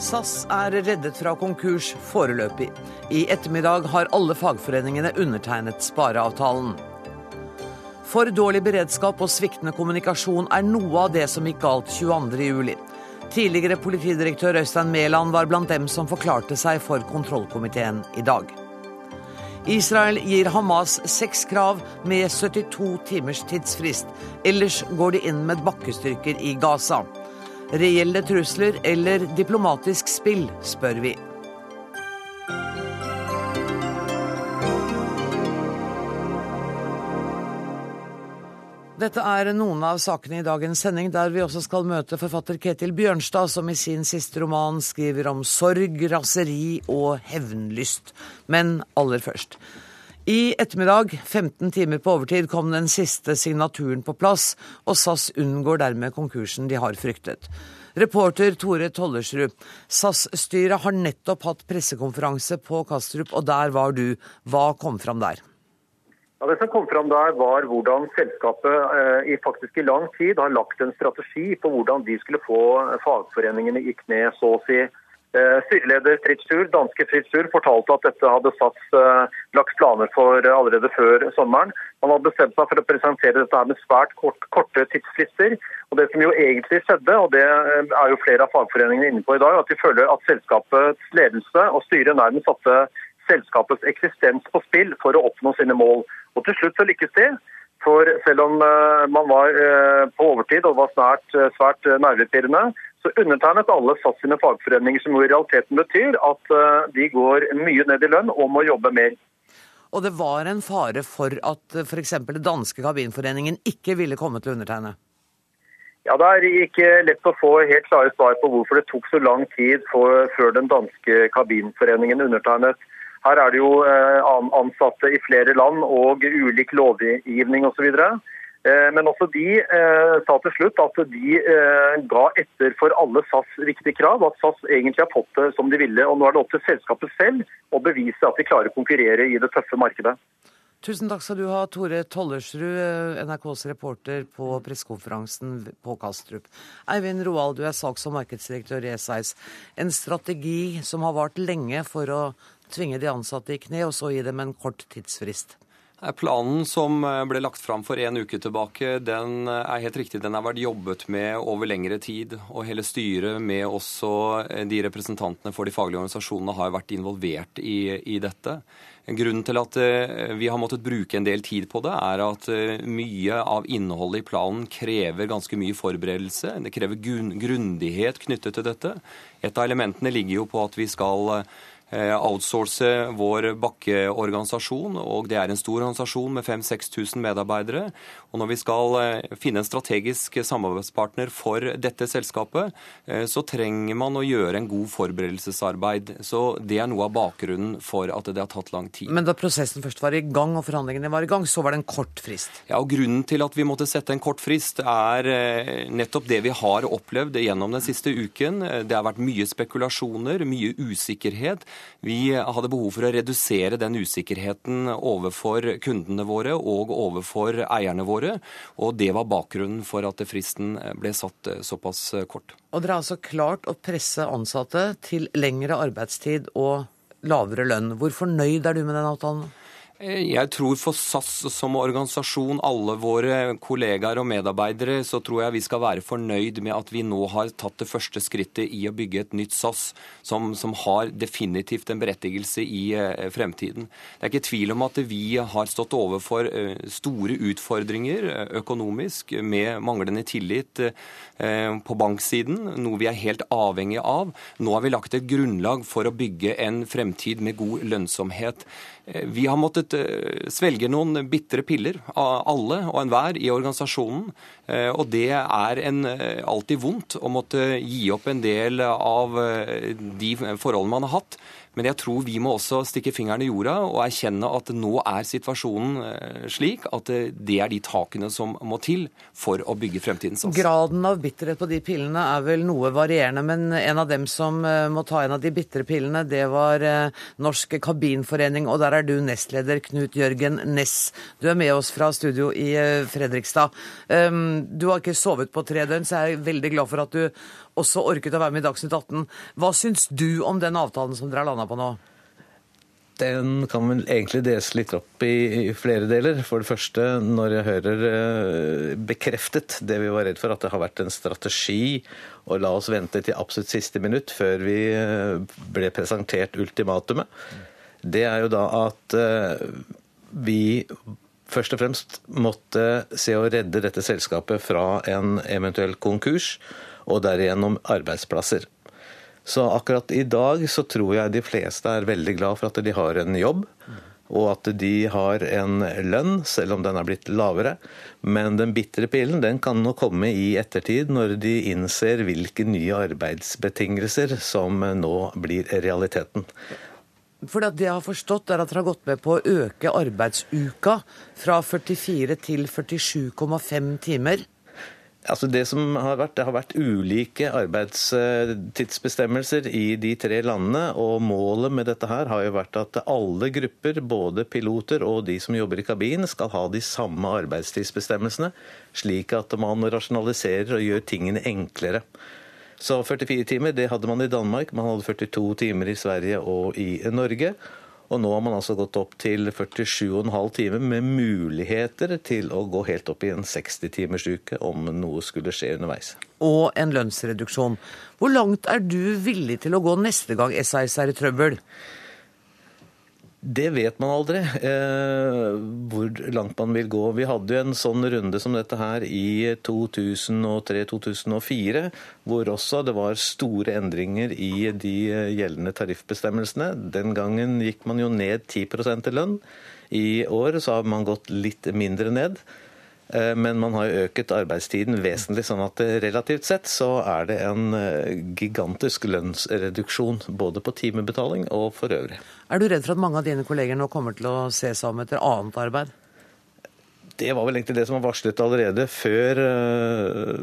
SAS er reddet fra konkurs foreløpig. I ettermiddag har alle fagforeningene undertegnet spareavtalen. For dårlig beredskap og sviktende kommunikasjon er noe av det som gikk galt 22.07. Tidligere politidirektør Øystein Mæland var blant dem som forklarte seg for kontrollkomiteen i dag. Israel gir Hamas seks krav med 72 timers tidsfrist. Ellers går de inn med bakkestyrker i Gaza. Reelle trusler eller diplomatisk spill, spør vi. Dette er noen av sakene i dagens sending, der vi også skal møte forfatter Ketil Bjørnstad, som i sin siste roman skriver om sorg, raseri og hevnlyst. Men aller først. I ettermiddag, 15 timer på overtid, kom den siste signaturen på plass, og SAS unngår dermed konkursen de har fryktet. Reporter Tore Tollersrud, SAS-styret har nettopp hatt pressekonferanse på Kastrup, og der var du. Hva kom fram der? Ja, det som kom fram der var hvordan selskapet eh, i faktisk i lang tid har lagt en strategi på hvordan de skulle få fagforeningene i kne, så å si. Eh, styreleder Fritz Schur, danske Fritz Schur fortalte at dette hadde satt eh, lagt planer for eh, allerede før sommeren. Man hadde bestemt seg for å presentere dette med svært kort, korte tidsfrister. Og Det som jo egentlig skjedde, og det er jo flere av fagforeningene inne på i dag, at de føler at selskapets ledelse og styret nærmest satte selskapets eksistens på spill for å oppnå sine mål. Og Til slutt så lykkes de. For selv om man var på overtid og var svært, svært nervepirrende, så undertegnet alle SAS sine fagforeninger, som jo i realiteten betyr at eh, de går mye ned i lønn og må jobbe mer. Og det var en fare for at eh, f.eks. den danske kabinforeningen ikke ville komme til å undertegne? Ja, Det er ikke lett å få helt klare svar på hvorfor det tok så lang tid for, før den danske kabinforeningen undertegnet. Her er det jo eh, ansatte i flere land og ulik lovgivning osv. Eh, men også de eh, sa til slutt at de eh, ga etter for alle SAS viktige krav, at SAS egentlig har fått det som de ville. og Nå er det opp til selskapet selv å bevise at de klarer å konkurrere i det tøffe markedet. Tusen takk skal du ha, Tore Tollersrud, NRKs reporter på pressekonferansen på Kastrup. Eivind Roald, du er saks- og markedsdirektør i SAS. En strategi som har vart lenge for å tvinge de ansatte i kne, og så gi dem en kort tidsfrist? Planen som eh, ble lagt fram for en uke tilbake, den eh, er helt riktig. Den har vært jobbet med over lengre tid. Og hele styret med også eh, de representantene for de faglige organisasjonene har vært involvert i, i dette. Grunnen til at vi har måttet bruke en del tid på det, er at mye av innholdet i planen krever ganske mye forberedelse. Det krever grundighet knyttet til dette. Et av elementene ligger jo på at vi skal outsource vår bakkeorganisasjon. og Det er en stor organisasjon med 5000-6000 medarbeidere. Og Når vi skal eh, finne en strategisk samarbeidspartner for dette selskapet, eh, så trenger man å gjøre en god forberedelsesarbeid. Så Det er noe av bakgrunnen for at det har tatt lang tid. Men da prosessen først var i gang og forhandlingene var i gang, så var det en kort frist? Ja, og Grunnen til at vi måtte sette en kort frist, er nettopp det vi har opplevd gjennom den siste uken. Det har vært mye spekulasjoner, mye usikkerhet. Vi hadde behov for å redusere den usikkerheten overfor kundene våre og overfor eierne våre. Og det var bakgrunnen for at fristen ble satt såpass kort. Og dere har altså klart å presse ansatte til lengre arbeidstid og lavere lønn. Hvor fornøyd er du med den avtalen? Jeg tror for SAS som organisasjon, alle våre kollegaer og medarbeidere, så tror jeg vi skal være fornøyd med at vi nå har tatt det første skrittet i å bygge et nytt SAS som, som har definitivt en berettigelse i eh, fremtiden. Det er ikke tvil om at vi har stått overfor eh, store utfordringer eh, økonomisk med manglende tillit på banksiden, noe vi er helt avhengig av. Nå har vi lagt et grunnlag for å bygge en fremtid med god lønnsomhet. Eh, vi har måttet eh, svelge noen bitre piller, alle og enhver i organisasjonen. Eh, og det er en, alltid vondt å måtte gi opp en del av de forholdene man har hatt. Men jeg tror vi må også stikke fingeren i jorda og erkjenne at nå er situasjonen eh, slik at eh, det er de takene som må til for å bygge fremtidens oss. Graden av bitterhet på de pillene er vel noe varierende, men en av dem som eh, må ta en av de bitre pillene, det var Norsk Kabinforening, og der er du nestleder, Knut Jørgen Ness. Du er med oss fra studio i Fredrikstad. Ehm, du har ikke sovet på tre døgn, så jeg er veldig glad for at du også orket å være med i Dagsnytt 18. Hva syns du om den avtalen som dere har landa på nå? Den kan vel egentlig deles litt opp i, flere deler. For det første, når jeg hører eh, bekreftet det vi var redd for, at det har vært en strategi å la oss vente til absolutt siste minutt før vi eh, ble presentert ultimatumet, det er jo da at eh, vi først og fremst måtte se å redde dette selskapet fra en eventuell konkurs, og derigjennom arbeidsplasser. Så akkurat i dag så tror jeg de fleste er veldig glad for at de har en jobb. Og at de har en lønn, selv om den er blitt lavere. Men den bitre pillen den kan nå komme i ettertid, når de innser hvilke nye arbeidsbetingelser som nå blir realiteten. For det jeg har forstått, er at dere har gått med på å øke arbeidsuka fra 44 til 47,5 timer. Altså det som har vært, det har vært ulike arbeidstidsbestemmelser i de tre landene. og Målet med dette her har jo vært at alle grupper, både piloter og de som jobber i kabin, skal ha de samme arbeidstidsbestemmelsene, slik at man rasjonaliserer og gjør tingene enklere. Så 44 timer det hadde man i Danmark, man hadde 42 timer i Sverige og i Norge. Og nå har man altså gått opp til 47,5 timer med muligheter til å gå helt opp i en 60-timersuke om noe skulle skje underveis. Og en lønnsreduksjon. Hvor langt er du villig til å gå neste gang SAS er i trøbbel? Det vet man aldri, eh, hvor langt man vil gå. Vi hadde jo en sånn runde som dette her i 2003-2004, hvor også det var store endringer i de gjeldende tariffbestemmelsene. Den gangen gikk man jo ned 10 i lønn. I år så har man gått litt mindre ned. Eh, men man har jo øket arbeidstiden vesentlig, sånn at relativt sett så er det en eh, gigantisk lønnsreduksjon. Både på timebetaling og for øvrig. Er du redd for at mange av dine kolleger nå kommer til å se seg om etter annet arbeid? Det var vel egentlig det som var varslet allerede før eh,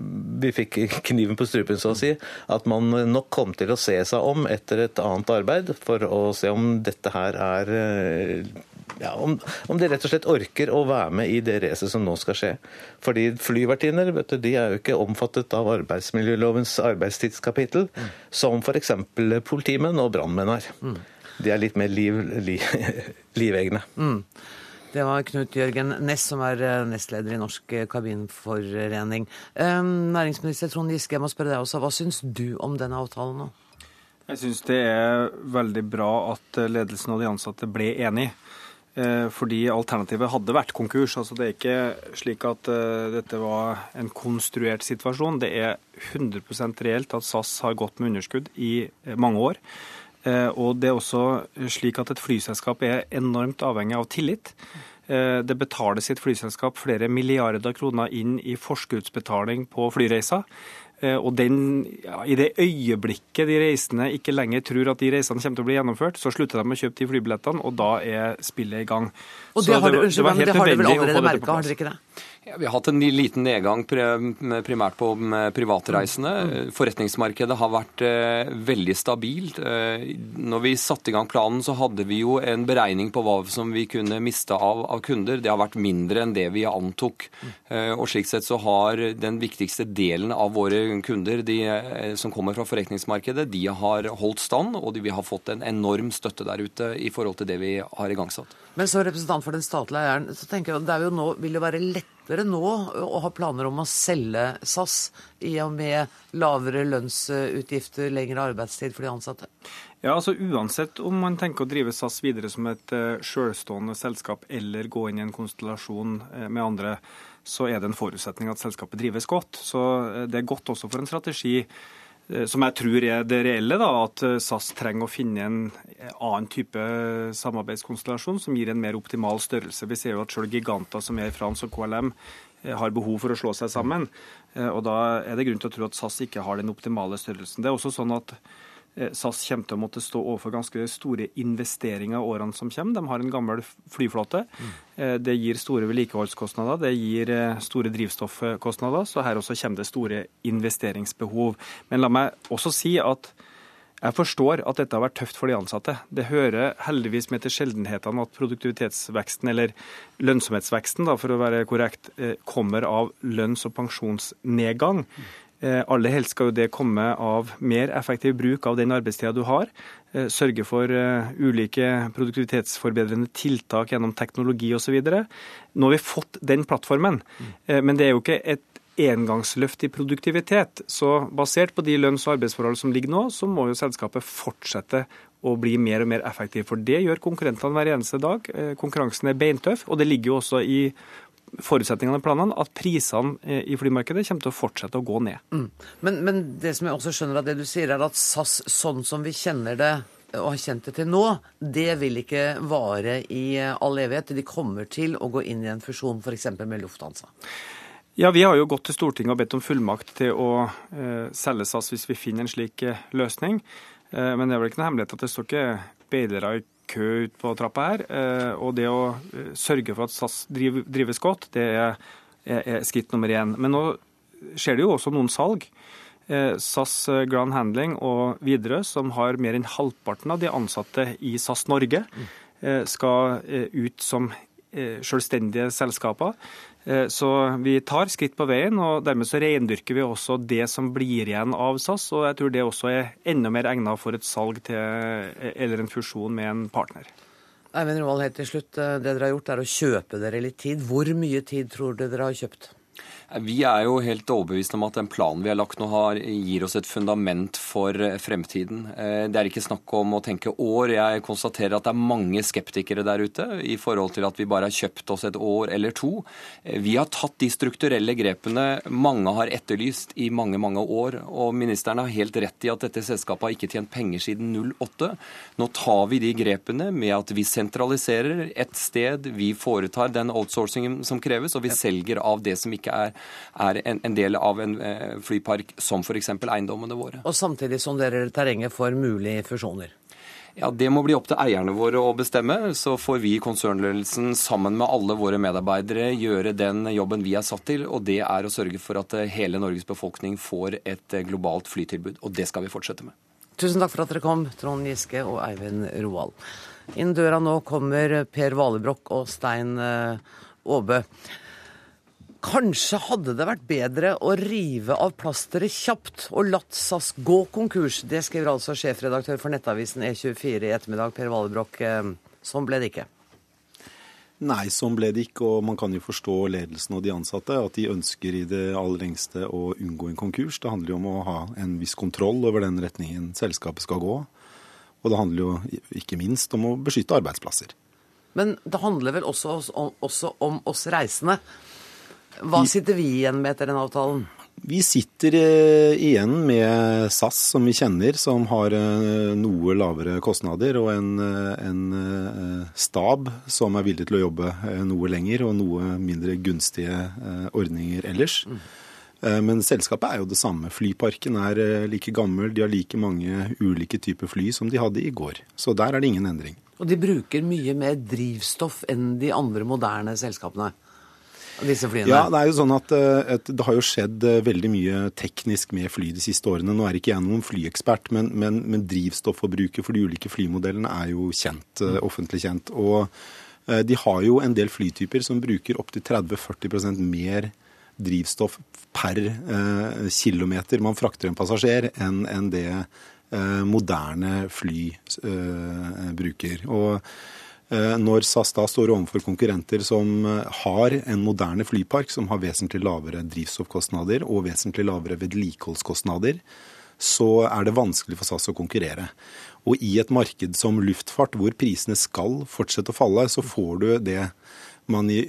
vi fikk kniven på strupen, så å si. At man nok kom til å se seg om etter et annet arbeid for å se om dette her er ja, om, om, de rett og slett orker å være med i det racet som nå skal skje. Fordi flyvertinner de er jo ikke omfattet av arbeidsmiljølovens arbeidstidskapittel, mm. som f.eks. politimenn og brannmenn er. Mm. De er litt mer liv, li, livegne. Mm. Det var Knut Jørgen Næss, som er eh, nestleder i Norsk Kabinforening. Ehm, næringsminister Trond Giske, jeg må spørre deg også, hva syns du om denne avtalen nå? Jeg syns det er veldig bra at ledelsen og de ansatte ble enige. Eh, fordi alternativet hadde vært konkurs. Altså det er ikke slik at uh, dette var en konstruert situasjon. Det er 100% reelt at SAS har gått med underskudd i uh, mange år. Og det er også slik at et flyselskap er enormt avhengig av tillit. Det betaler sitt flyselskap flere milliarder kroner inn i forskuddsbetaling på flyreiser. Eh, og den, ja, I det øyeblikket de reisende ikke lenger tror at de reisene kommer til å bli gjennomført, så slutter de å kjøpe de flybillettene, og da er spillet i gang. Og det, har, det, unnskyld, det, det har dere vel allerede merka, har dere ikke det? Ja, vi har hatt en liten nedgang primært på privatreisende. Mm. Forretningsmarkedet har vært eh, veldig stabilt. Eh, når vi satte i gang planen, så hadde vi jo en beregning på hva som vi kunne miste av, av kunder. Det har vært mindre enn det vi antok. Eh, og slik sett så har den viktigste delen av våre kunder de, som kommer fra forretningsmarkedet, de har holdt stand, og de, vi har fått en enorm støtte der ute i forhold til det vi har igangsatt. Men som representant for den statlige eieren, så tenker jeg at det nå, vil jo være lettere nå å ha planer om å selge SAS, i og med lavere lønnsutgifter, lengre arbeidstid for de ansatte? Ja, altså Uansett om man tenker å drive SAS videre som et uh, selvstående selskap eller gå inn i en konstellasjon uh, med andre, så er det en forutsetning at selskapet drives godt. Så uh, det er godt også for en strategi Eh, som jeg tror er det reelle, da, at eh, SAS trenger å finne en eh, annen type samarbeidskonstellasjon som gir en mer optimal størrelse. Vi ser jo at selv giganter som Air France og KLM har behov for å slå seg sammen. og Da er det grunn til å tro at SAS ikke har den optimale størrelsen. Det er også sånn at Eh, SAS kommer til å måtte stå overfor ganske store investeringer i årene som kommer. De har en gammel flyflåte. Mm. Det gir store vedlikeholdskostnader, det gir eh, store drivstoffkostnader. Så her også kommer det store investeringsbehov. Men la meg også si at jeg forstår at dette har vært tøft for de ansatte. Det hører heldigvis med til sjeldenhetene at produktivitetsveksten, eller lønnsomhetsveksten da, for å være korrekt, kommer av lønns- og pensjonsnedgang. Eh, aller helst skal jo det komme av mer effektiv bruk av den arbeidstida du har. Eh, sørge for ulike produktivitetsforbedrende tiltak gjennom teknologi osv. Nå har vi fått den plattformen, men det er jo ikke et engangsløft i produktivitet. Så basert på de lønns- og arbeidsforhold som ligger nå, så må jo selskapet fortsette å bli mer og mer effektiv. For det gjør konkurrentene hver eneste dag. Konkurransen er beintøff, og det ligger jo også i forutsetningene i planene at prisene eh, i flymarkedet kommer til å fortsette å gå ned. Mm. Men, men, det som jeg også skjønner av det du sier, er at SAS sånn som vi kjenner det og har kjent det til nå, det vil ikke vare i all evighet. De kommer til å gå inn i en fusjon f.eks. med Lufthansa. Ja, Vi har jo gått til Stortinget og bedt om fullmakt til å eh, selge SAS hvis vi finner en slik eh, løsning. Eh, men det er vel ikke noe hemmelighet at det står ikke bedre i kø ut på trappa her. Eh, og det å eh, sørge for at SAS drives godt, det er, skritt nummer én. Men nå skjer det jo også noen salg. SAS Grand Handling og Widerøe, som har mer enn halvparten av de ansatte i SAS Norge, skal ut som selvstendige selskaper. Eh, så vi tar skritt på veien, og dermed så reindyrker vi også det som blir igjen av SAS. Og jeg tror det også er enda mer egnet for et salg til, eh, eller en fusjon med en partner. Eivind Roald, helt til slutt. Eh, det dere har gjort er å kjøpe dere litt tid. Hvor mye tid tror dere dere har kjøpt? Vi er jo helt overbevist om at den planen vi har lagt nå, har, gir oss et fundament for eh, fremtiden. Eh, det er ikke snakk om å tenke år. Jeg konstaterer at det er mange skeptikere der ute i forhold til at vi bare har kjøpt oss et år eller to. Eh, vi har tatt de strukturelle grepene mange har etterlyst i mange, mange år. Og ministeren har helt rett i at dette selskapet har ikke tjent penger siden 08. Nå tar vi de grepene med at vi sentraliserer et sted, vi foretar den outsourcingen som kreves, og vi selger av det som ikke er er en, en del av en eh, flypark som f.eks. eiendommene våre. Og samtidig sonderer terrenget for mulige fusjoner? Ja, Det må bli opp til eierne våre å bestemme. Så får vi i konsernledelsen sammen med alle våre medarbeidere gjøre den jobben vi er satt til, og det er å sørge for at eh, hele Norges befolkning får et eh, globalt flytilbud. Og det skal vi fortsette med. Tusen takk for at dere kom, Trond Giske og Eivind Roald. Inn døra nå kommer Per Valebrokk og Stein Aabe. Kanskje hadde det vært bedre å rive av plasteret kjapt og latt SAS gå konkurs. Det skriver altså sjefredaktør for nettavisen E24 i ettermiddag, Per Vallebrokk. Eh, sånn ble det ikke. Nei, sånn ble det ikke. Og man kan jo forstå ledelsen og de ansatte. At de ønsker i det aller lengste å unngå en konkurs. Det handler jo om å ha en viss kontroll over den retningen selskapet skal gå. Og det handler jo ikke minst om å beskytte arbeidsplasser. Men det handler vel også, også om oss reisende. Hva sitter vi igjen med etter den avtalen? Vi sitter eh, igjen med SAS, som vi kjenner, som har eh, noe lavere kostnader, og en, eh, en, stab som er villig til å jobbe noe lenger, og noe mindre gunstige ordninger ellers. Mm. Men selskapet er jo det samme. Flyparken er like gammel, de har like mange ulike typer fly som de hadde i går. Så der er det ingen endring. Og de bruker mye mer drivstoff enn de andre moderne selskapene? Disse flyene? Ja, Det er jo sånn at, eh, at, det har jo skjedd eh, veldig mye teknisk med fly de siste årene. Nå er ikke jeg noen flyekspert, men, men, men drivstofforbruket for de ulike flymodellene er jo kjent, mm. offentlig kjent. Og de har jo en del flytyper som bruker opptil 30-40% mer drivstoff per eh, kilometer man frakter en passasjer, enn en det eh, moderne fly eh, bruker. Og Eh, når SAS da står overfor konkurrenter som eh, har en moderne flypark som har vesentlig lavere drivstoffkostnader og vesentlig lavere vedlikeholdskostnader, så er det vanskelig for SAS å konkurrere. Og i et marked som luftfart, hvor prisene skal fortsette å falle, så får du det man i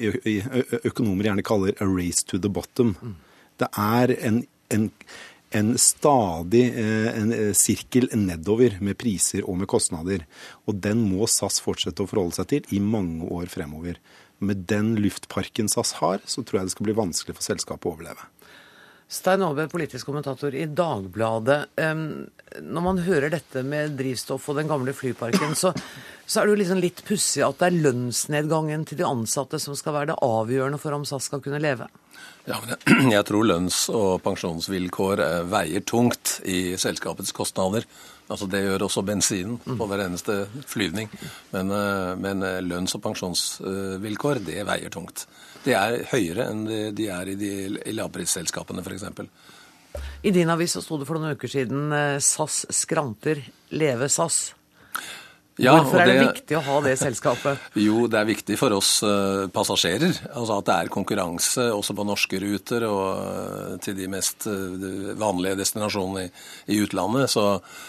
økonomer gjerne kaller a race to the bottom. Det er en, en en stadig eh, en eh, sirkel nedover med priser og med kostnader. Og den må SAS fortsette å forholde seg til i mange år fremover. Med den luftparken SAS har, så tror jeg det skal bli vanskelig for selskapet å overleve. Stein Aabe, politisk kommentator i Dagbladet. Når man hører dette med drivstoff og den gamle flyparken, så, så er det jo liksom litt pussig at det er lønnsnedgangen til de ansatte som skal være det avgjørende for om SAS skal kunne leve. Ja, men jeg tror lønns- og pensjonsvilkår eh, veier tungt i selskapets kostnader. Altså Det gjør også bensinen på hver eneste flyvning. Men, eh, men eh, lønns- og pensjonsvilkår, det veier tungt. Det er høyere enn de er i, de, i lavprisselskapene, f.eks. I din avis så sto det for noen uker siden eh, SAS skranter, leve SAS. Ja, Hvorfor er det, det, viktig å ha det selskapet? Jo, det er viktig for oss uh, passasjerer. Altså At det er konkurranse også på norske ruter og uh, til de mest uh, vanlige destinasjonene i, i utlandet. Så,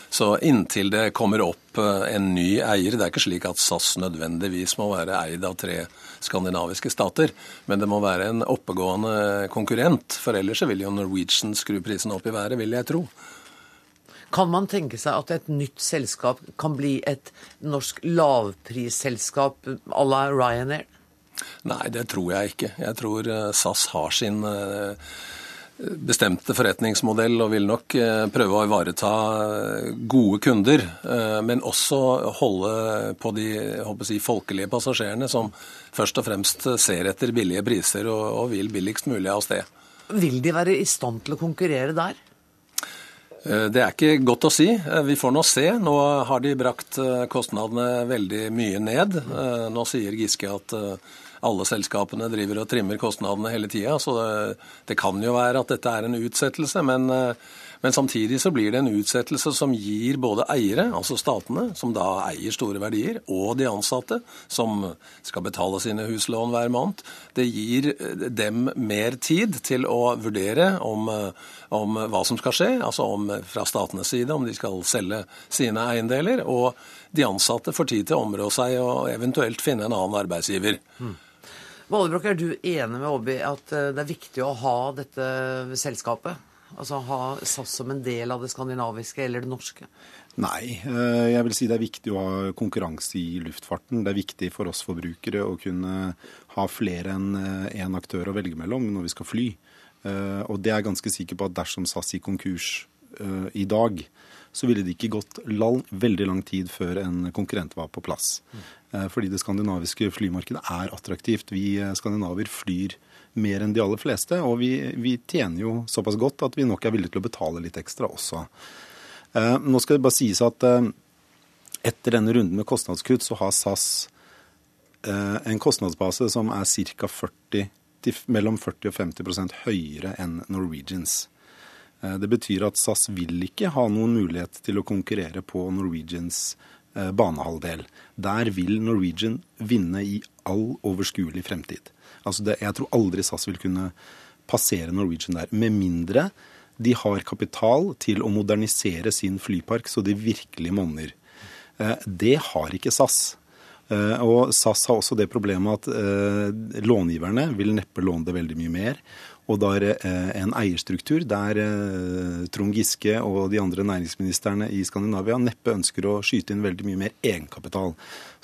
så, inntil det kommer opp en ny eier Det er ikke slik at SAS nødvendigvis må være eid av tre skandinaviske stater, men det må være en oppegående konkurrent. For ellers vil jo Norwegian skru prisen opp i været, vil jeg tro. Kan man tenke seg at et nytt selskap kan bli et norsk lavprisselskap à la Ryanair? Nei, det tror jeg ikke. Jeg tror eh, SAS har sin eh, bestemte forretningsmodell og vil nok eh, prøve å ivareta gode kunder, men også holde på de si, folkelige passasjerene som først og fremst ser etter billige priser og, og vil billigst mulig av sted. Vil de være i stand til å konkurrere der? Eh, det er ikke godt å si. Eh, vi får nå se. Nå har de brakt eh, kostnadene veldig mye ned. Nå sier Giske at alle selskapene driver og trimmer kostnadene hele tida, så det, det, kan jo være at dette er en utsettelse. Men men samtidig så blir det en utsettelse som gir både eiere, altså statene, som da eier store verdier, og de ansatte, som skal betale sine huslån hver måned, det gir dem mer tid til å vurdere om, om hva som skal skje, altså om fra statenes side om de skal selge sine eiendeler, og de ansatte får tid til å områ seg og eventuelt finne en annen arbeidsgiver. Mm. Vallebrokk, er du enig med Obi at eh, det er viktig å ha dette selskapet? Altså ha SAS som en del av det skandinaviske eller det norske? Nei, eh, jeg vil si det er viktig å ha konkurranse i luftfarten. Det er viktig for oss forbrukere å kunne ha flere enn én eh, aktør å velge mellom når vi skal fly. Eh, og det er jeg ganske sikker på at dersom SAS gikk konkurs i dag, så ville det ikke gått lang, veldig lang tid før en konkurrent var på plass. Fordi det skandinaviske flymarkedet er attraktivt. Vi skandinaver flyr mer enn de aller fleste. Og vi, vi, tjener jo såpass godt at vi nok er villige til å betale litt ekstra også. Eh, nå skal det bare sies at eh, etter denne runden med kostnadskutt, så har SAS eh, en kostnadsbase som er ca. 40, mellom 40 og 50 høyere enn Norwegians. Det betyr at SAS vil ikke ha noen mulighet til å konkurrere på Norwegians eh, banehalvdel. Der vil Norwegian vinne i all overskuelig fremtid. Altså det, jeg tror aldri SAS vil kunne passere Norwegian der. Med mindre de har kapital til å modernisere sin flypark så det virkelig monner. Eh, det har ikke SAS. Eh, og SAS har også det problemet at eh, långiverne vil neppe låne det veldig mye mer. Og det er en eierstruktur der Trond Giske og de andre næringsministrene i Skandinavia neppe ønsker å skyte inn veldig mye mer egenkapital.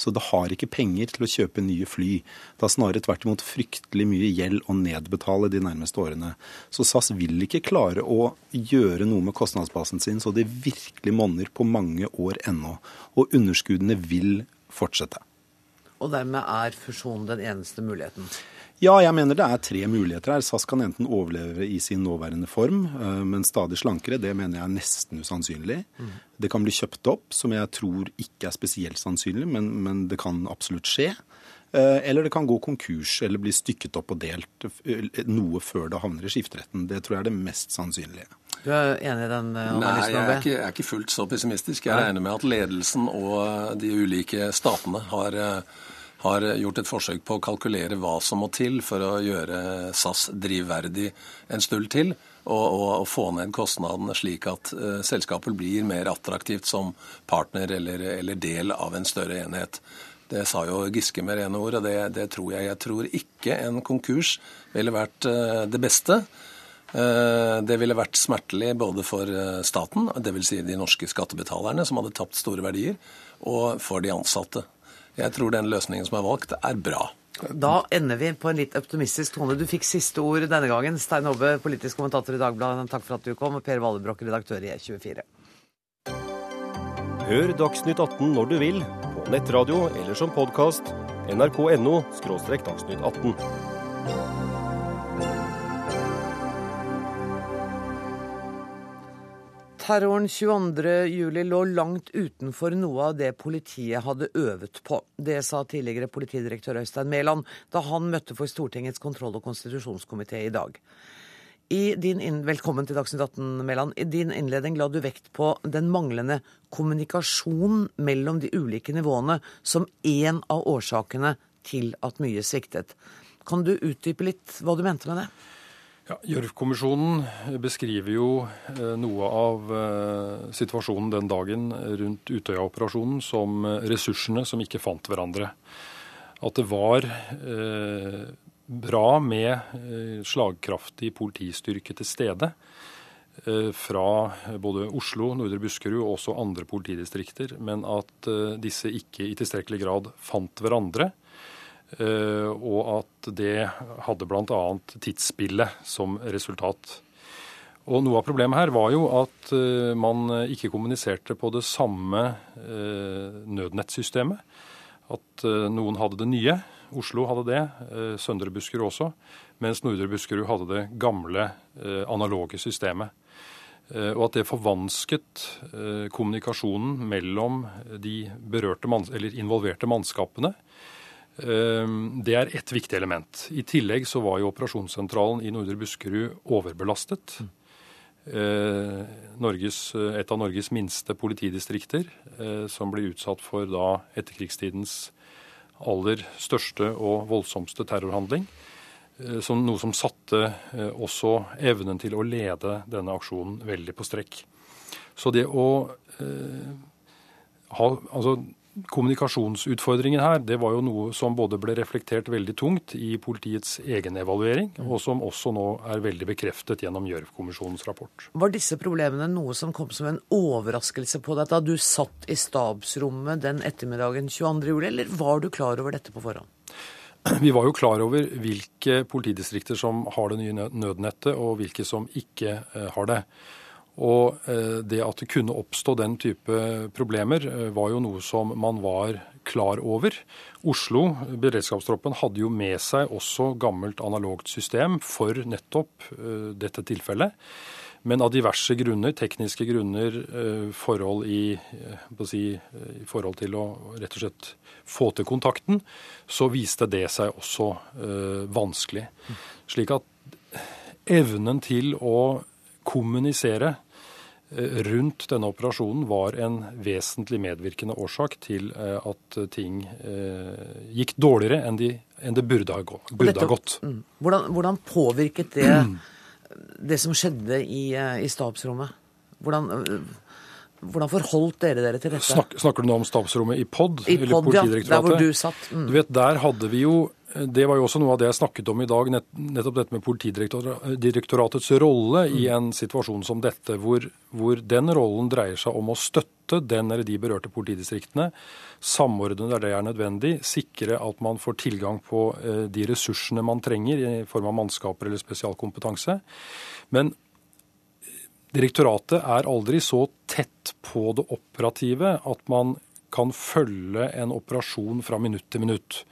Så det har ikke penger til å kjøpe nye fly. Det har snarere tvert imot fryktelig mye gjeld å nedbetale de nærmeste årene. Så SAS vil ikke klare å gjøre noe med kostnadsbasen sin så det virkelig monner på mange år ennå. Og underskuddene vil fortsette. Og dermed er fusjon den eneste muligheten? Ja, jeg mener det er tre muligheter her. SAS kan enten overleve i sin nåværende form, eh, men stadig slankere. Det mener jeg er nesten usannsynlig. Mm. Det kan bli kjøpt opp, som jeg tror ikke er spesielt sannsynlig, men, men, det kan absolutt skje. Eh, eller det kan gå konkurs eller bli stykket opp og delt eh, noe før det havner i skifteretten. Det tror jeg er det mest sannsynlige. Du er enig i den analysen? Nei, jeg er, ikke, jeg er ikke fullt så pessimistisk. Jeg regner med at ledelsen og de ulike statene har har gjort et forsøk på å kalkulere hva som må til for å gjøre SAS drivverdig en stund til, og, og, og få ned kostnadene slik at uh, selskapet blir mer attraktivt som partner eller, eller, del av en større enhet. Det sa jo Giske med rene ord, og det, det tror jeg. Jeg tror ikke en konkurs ville vært uh, det beste. Uh, det ville vært smertelig både for staten, dvs. Si de norske skattebetalerne som hadde tapt store verdier, og for de ansatte. Jeg tror den løsningen som er valgt, er bra. Da ender vi på en litt optimistisk tone. Du fikk siste ord denne gangen. Stein Hobbe, politisk kommentator i Dagbladet, takk for at du kom. Og Per Vallebrokk, redaktør i E24. Hør Dagsnytt 18 når du vil, på nettradio eller som podkast. nrk.no – dagsnytt 18. Terroren 22.07 lå langt utenfor noe av det politiet hadde øvet på. Det sa tidligere politidirektør Øystein Mæland da han møtte for Stortingets kontroll- og konstitusjonskomité i dag. I din. Velkommen til Dagsnytt 18, Mæland. I din innledning la du vekt på den manglende kommunikasjonen mellom de ulike nivåene som én av årsakene til at mye sviktet. Kan du utdype litt hva du mente med det? Ja, Gjørv-kommisjonen beskriver jo eh, noe av eh, situasjonen den dagen rundt Utøya-operasjonen som eh, ressursene som ikke fant hverandre. At det var bra med slagkraftig politistyrke til stede fra både Oslo, Nordre Buskerud og også andre politidistrikter, men at disse ikke i tilstrekkelig grad fant hverandre. Eh, og at det hadde bl.a. tidsspillet som resultat. Og Noe av problemet her var jo at eh, man ikke kommuniserte på det samme eh, nødnettsystemet. At noen hadde det nye. Oslo hadde det, Søndre Buskerud også. Mens Nordre Buskerud hadde det gamle analoge systemet. Og at det forvansket kommunikasjonen mellom de berørte, eller involverte mannskapene det er ett viktig element. I tillegg så var jo operasjonssentralen i Nordre Buskerud overbelastet. Eh, Norges, et av Norges minste politidistrikter, eh, som ble utsatt for da etterkrigstidens aller største og voldsomste terrorhandling. Eh, som noe som satte også evnen til å lede denne aksjonen veldig på strekk. Så det å ha Altså kommunikasjonsutfordringen her, det var jo noe som både ble reflektert veldig tungt i politiets egen evaluering, mm. og som også nå er veldig bekreftet gjennom Gjørv-kommisjonens rapport. Var disse problemene noe som kom som en overraskelse på deg da du satt i stabsrommet den ettermiddagen 22.07, eller var du klar over dette på forhånd? Vi var jo klar over hvilke politidistrikter som har det nye nødnettet, og hvilke som ikke eh, har det. Og eh, det at det kunne oppstå den type problemer, eh, var jo noe som man var klar over. Oslo, beredskapstroppen, hadde jo med seg også gammelt analogt system for nettopp eh, dette tilfellet. Men av diverse grunner, tekniske grunner, forhold i, si, i forhold til å rett og slett få til kontakten, så viste det seg også vanskelig. Slik at evnen til å kommunisere Eh, rundt denne operasjonen var en vesentlig medvirkende årsak til eh, at ting eh, gikk dårligere enn, de, enn det burde ha, burde dette, ha gått. Hvordan, hvordan, påvirket det det som skjedde i, i stabsrommet? Hvordan, hvordan, forholdt dere dere til dette? Snak, snakker du nå om stabsrommet i POD? I POD, ja. Der hvor du satt. Mm. Du vet, Der hadde vi jo det var jo også noe av det jeg snakket om i dag, nettopp dette med Politidirektoratets rolle i mm. en situasjon som dette, hvor, hvor, den rollen dreier seg om å støtte den eller de berørte politidistriktene, samordne der det er nødvendig, sikre at man får tilgang på eh, de ressursene man trenger i form av mannskaper eller spesialkompetanse. Men direktoratet er aldri så tett på det operative at man kan følge en operasjon fra minutt til minutt.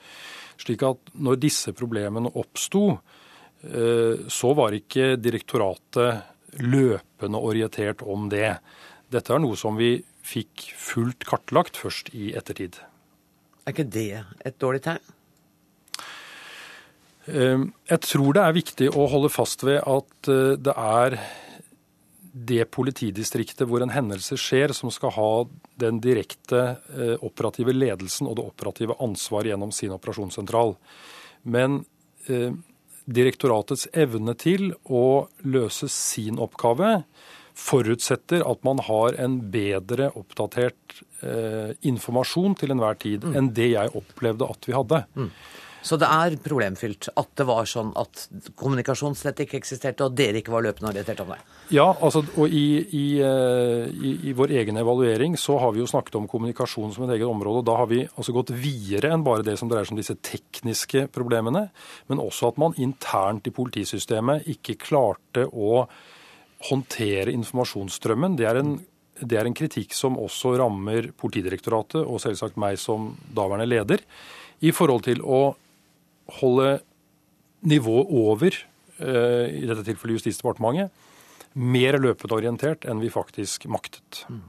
Slik at når disse problemene oppsto, eh, så var ikke direktoratet løpende orientert om det. Dette er noe som vi fikk fullt kartlagt først i ettertid. Er ikke det et dårlig tegn? Eh, jeg tror det er viktig å holde fast ved at eh, det er det politidistriktet hvor en hendelse skjer, som skal ha den direkte eh, operative ledelsen og det operative ansvaret gjennom sin operasjonssentral. Men eh, direktoratets evne til å løse sin oppgave forutsetter at man har en bedre oppdatert eh, informasjon til enhver tid mm. enn det jeg opplevde at vi hadde. Mm. Så det er problemfylt at det var sånn at kommunikasjon slett ikke eksisterte, og dere ikke var løpende orientert om det? Ja, altså, og i, i, eh, i, i, vår egen evaluering så har vi jo snakket om kommunikasjon som et eget område. og Da har vi altså gått videre enn bare det som dreier seg om disse tekniske problemene, men også at man internt i politisystemet ikke klarte å håndtere informasjonsstrømmen. Det er en det er en kritikk som også rammer Politidirektoratet og selvsagt meg som daværende leder, i forhold til å holde nivået over, eh, i dette tilfellet Justisdepartementet, mer løpende orientert enn vi faktisk maktet. Mm.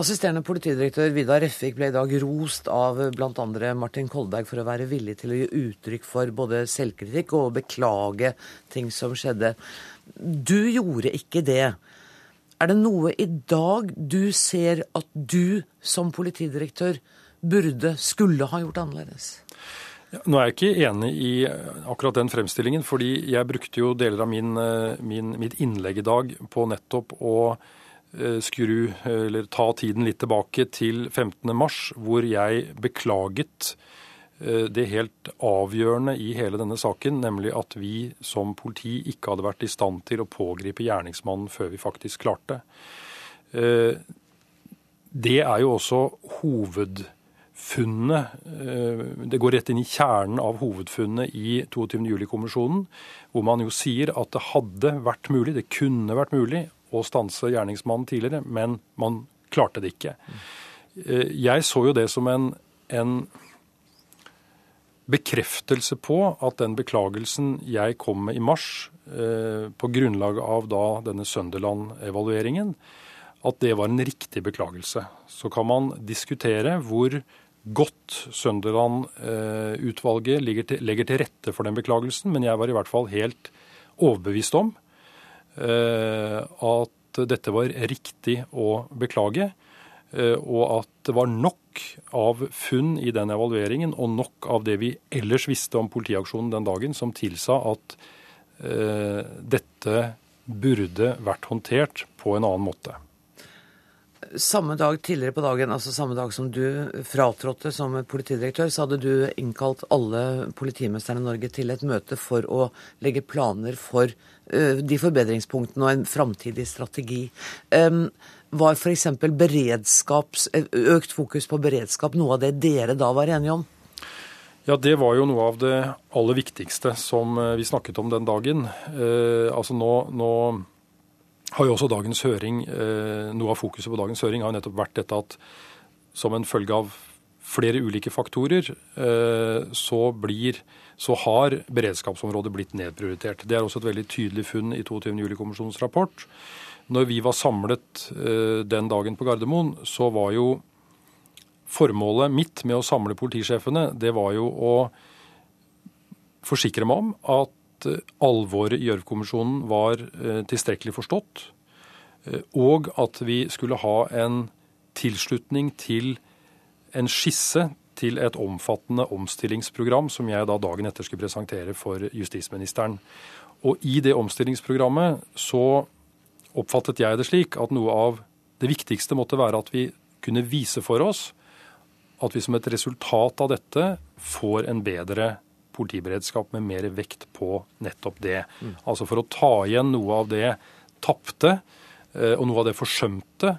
Assisterende politidirektør Vidar Refvik ble i dag rost av bl.a. Martin Kolberg for å være villig til å gi uttrykk for både selvkritikk og beklage ting som skjedde. Du gjorde ikke det. Er det noe i dag du ser at du som politidirektør burde, skulle ha gjort annerledes? Nå er jeg ikke enig i akkurat den fremstillingen, fordi jeg brukte jo deler av min, eh, min, mitt innlegg i dag på nettopp å Eh, skru, eller ta tiden litt tilbake til 15. mars, hvor jeg beklaget eh, det helt avgjørende i hele denne saken, nemlig at vi som politi ikke hadde vært i stand til å pågripe gjerningsmannen før vi faktisk klarte. Eh, det er jo også hovedfunnet. Det går rett inn i kjernen av hovedfunnet i 22. juli-kommisjonen, hvor man jo sier at det hadde vært mulig, det kunne vært mulig, å stanse gjerningsmannen tidligere, men man klarte det ikke. Eh, jeg så jo det som en, en bekreftelse på at den beklagelsen jeg kom med i mars, eh, på grunnlag av da denne Sønderland-evalueringen, at det var en riktig beklagelse. Så kan man diskutere hvor godt Sønderland-utvalget legger til rette for den beklagelsen, men jeg var i hvert fall helt overbevist om Eh, at dette var riktig å beklage, eh, og at det var nok av funn i den evalueringen og nok av det vi ellers visste om politiaksjonen den dagen, som tilsa at eh, dette burde vært håndtert på en annen måte. Samme dag tidligere på dagen, altså samme dag som du fratrådte som politidirektør, så hadde du innkalt alle politimesterne i Norge til et møte for å legge planer for uh, de forbedringspunktene og en framtidig strategi. Um, var f.eks. økt fokus på beredskap noe av det dere da var enige om? Ja, Det var jo noe av det aller viktigste som eh, vi snakket om den dagen. Uh, altså nå, nå har jo også dagens høring, eh, Noe av fokuset på dagens høring har jo nettopp vært dette at som en følge av flere ulike faktorer, eh, så, blir, så har beredskapsområdet blitt nedprioritert. Det er også et veldig tydelig funn i 22. juli-kommisjonens rapport. Når vi var samlet eh, den dagen på Gardermoen, så var jo formålet mitt med å samle politisjefene, det var jo å forsikre meg om at Eh, alvoret i Gjørv-kommisjonen var eh, tilstrekkelig forstått, eh, og at vi skulle ha en tilslutning til en skisse til et omfattende omstillingsprogram som jeg da dagen etter skulle presentere for justisministeren. Og i det omstillingsprogrammet så oppfattet jeg det slik at noe av det viktigste måtte være at vi kunne vise for oss at vi som et resultat av dette får en bedre politiberedskap med mer vekt på nettopp det. Mm. Altså for å ta igjen noe av det tapte eh, og noe av det forsømte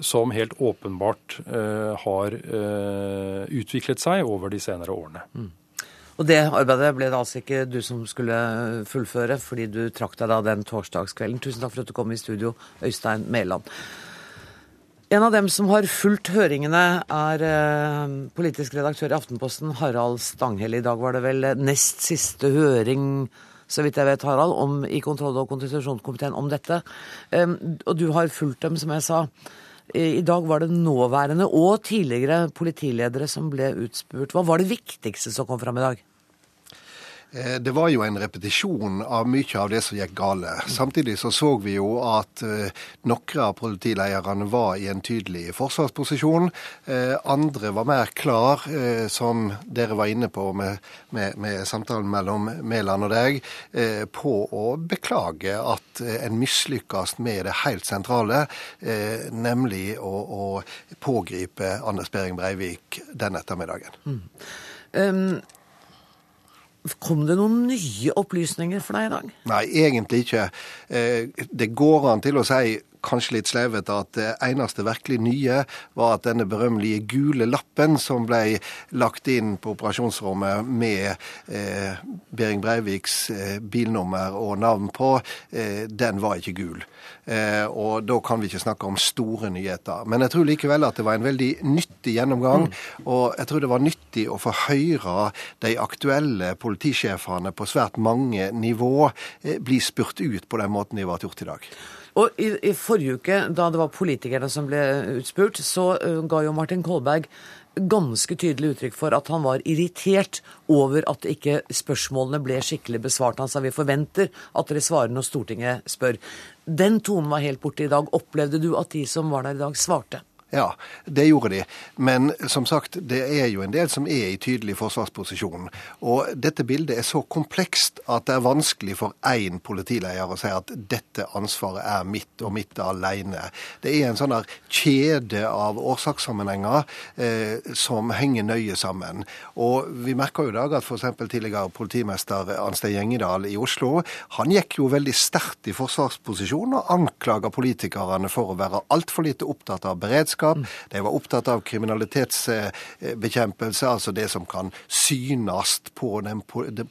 som helt åpenbart eh, har eh, utviklet seg over de senere årene. Mm. Og det arbeidet ble det altså ikke du som skulle fullføre, fordi du trakk deg da den torsdagskvelden. Tusen takk for at du kom i studio, Øystein Mæland. En av dem som har fulgt høringene, er eh, politisk redaktør i Aftenposten, Harald Stanghell. I dag var det vel nest siste høring, så vidt jeg vet, Harald, om, i kontroll- og konstitusjonskomiteen om dette. Og du har fulgt dem, som jeg sa. I dag var det nåværende og tidligere politiledere som ble utspurt. Hva var det viktigste som kom fram i dag? Eh, det var jo en repetisjon av mye av det som gikk gale. Samtidig så så vi jo at eh, noen av politilederne var i en tydelig forsvarsposisjon. Eh, andre var mer klar, som dere var inne på med, med, med samtalen mellom Mæland og deg, på å beklage at en mislykkes med det helt sentrale, nemlig å, å pågripe Anders Behring Breivik den ettermiddagen. Mm. Um Kom det noen nye opplysninger for deg i dag? Nei, egentlig ikke. Eh, det går an til å si kanskje litt sleivete at det eneste virkelig nye var at denne berømmelige gule lappen som ble lagt inn på operasjonsrommet med eh, Behring Breiviks eh, bilnummer og navn på, eh, den var ikke gul. Eh, og da kan vi ikke snakke om store nyheter. Men jeg tror likevel at det var en veldig nyttig gjennomgang. Mm. Og jeg tror det var nyttig å få høre de aktuelle politisjefene på svært mange nivå eh, bli spurt ut på den måten de ble gjort i dag. Og i, i forrige uke, da det var politikerne som ble utspurt, så ga jo Martin Kolberg ganske tydelig uttrykk for at han var irritert over at ikke spørsmålene ble skikkelig besvart. Han sa vi forventer at dere svarer når Stortinget spør. Den tonen var helt borte i dag. Opplevde du at de som var der i dag, svarte? Ja, det gjorde de. Men som sagt, det er jo en del som er i tydelig forsvarsposisjon. Og dette bildet er så komplekst at det er vanskelig for én politileder å si at dette ansvaret er mitt og mitt alene. Det er en sånn kjede av årsakssammenhenger eh, som henger nøye sammen. Og vi merker jo i dag at f.eks. tidligere politimester Anstein Gjengedal i Oslo, han gikk jo veldig sterkt i forsvarsposisjon og anklaga politikerne for å være altfor lite opptatt av beredskap beredskap. De var opptatt av kriminalitetsbekjempelse, altså det som kan synes på den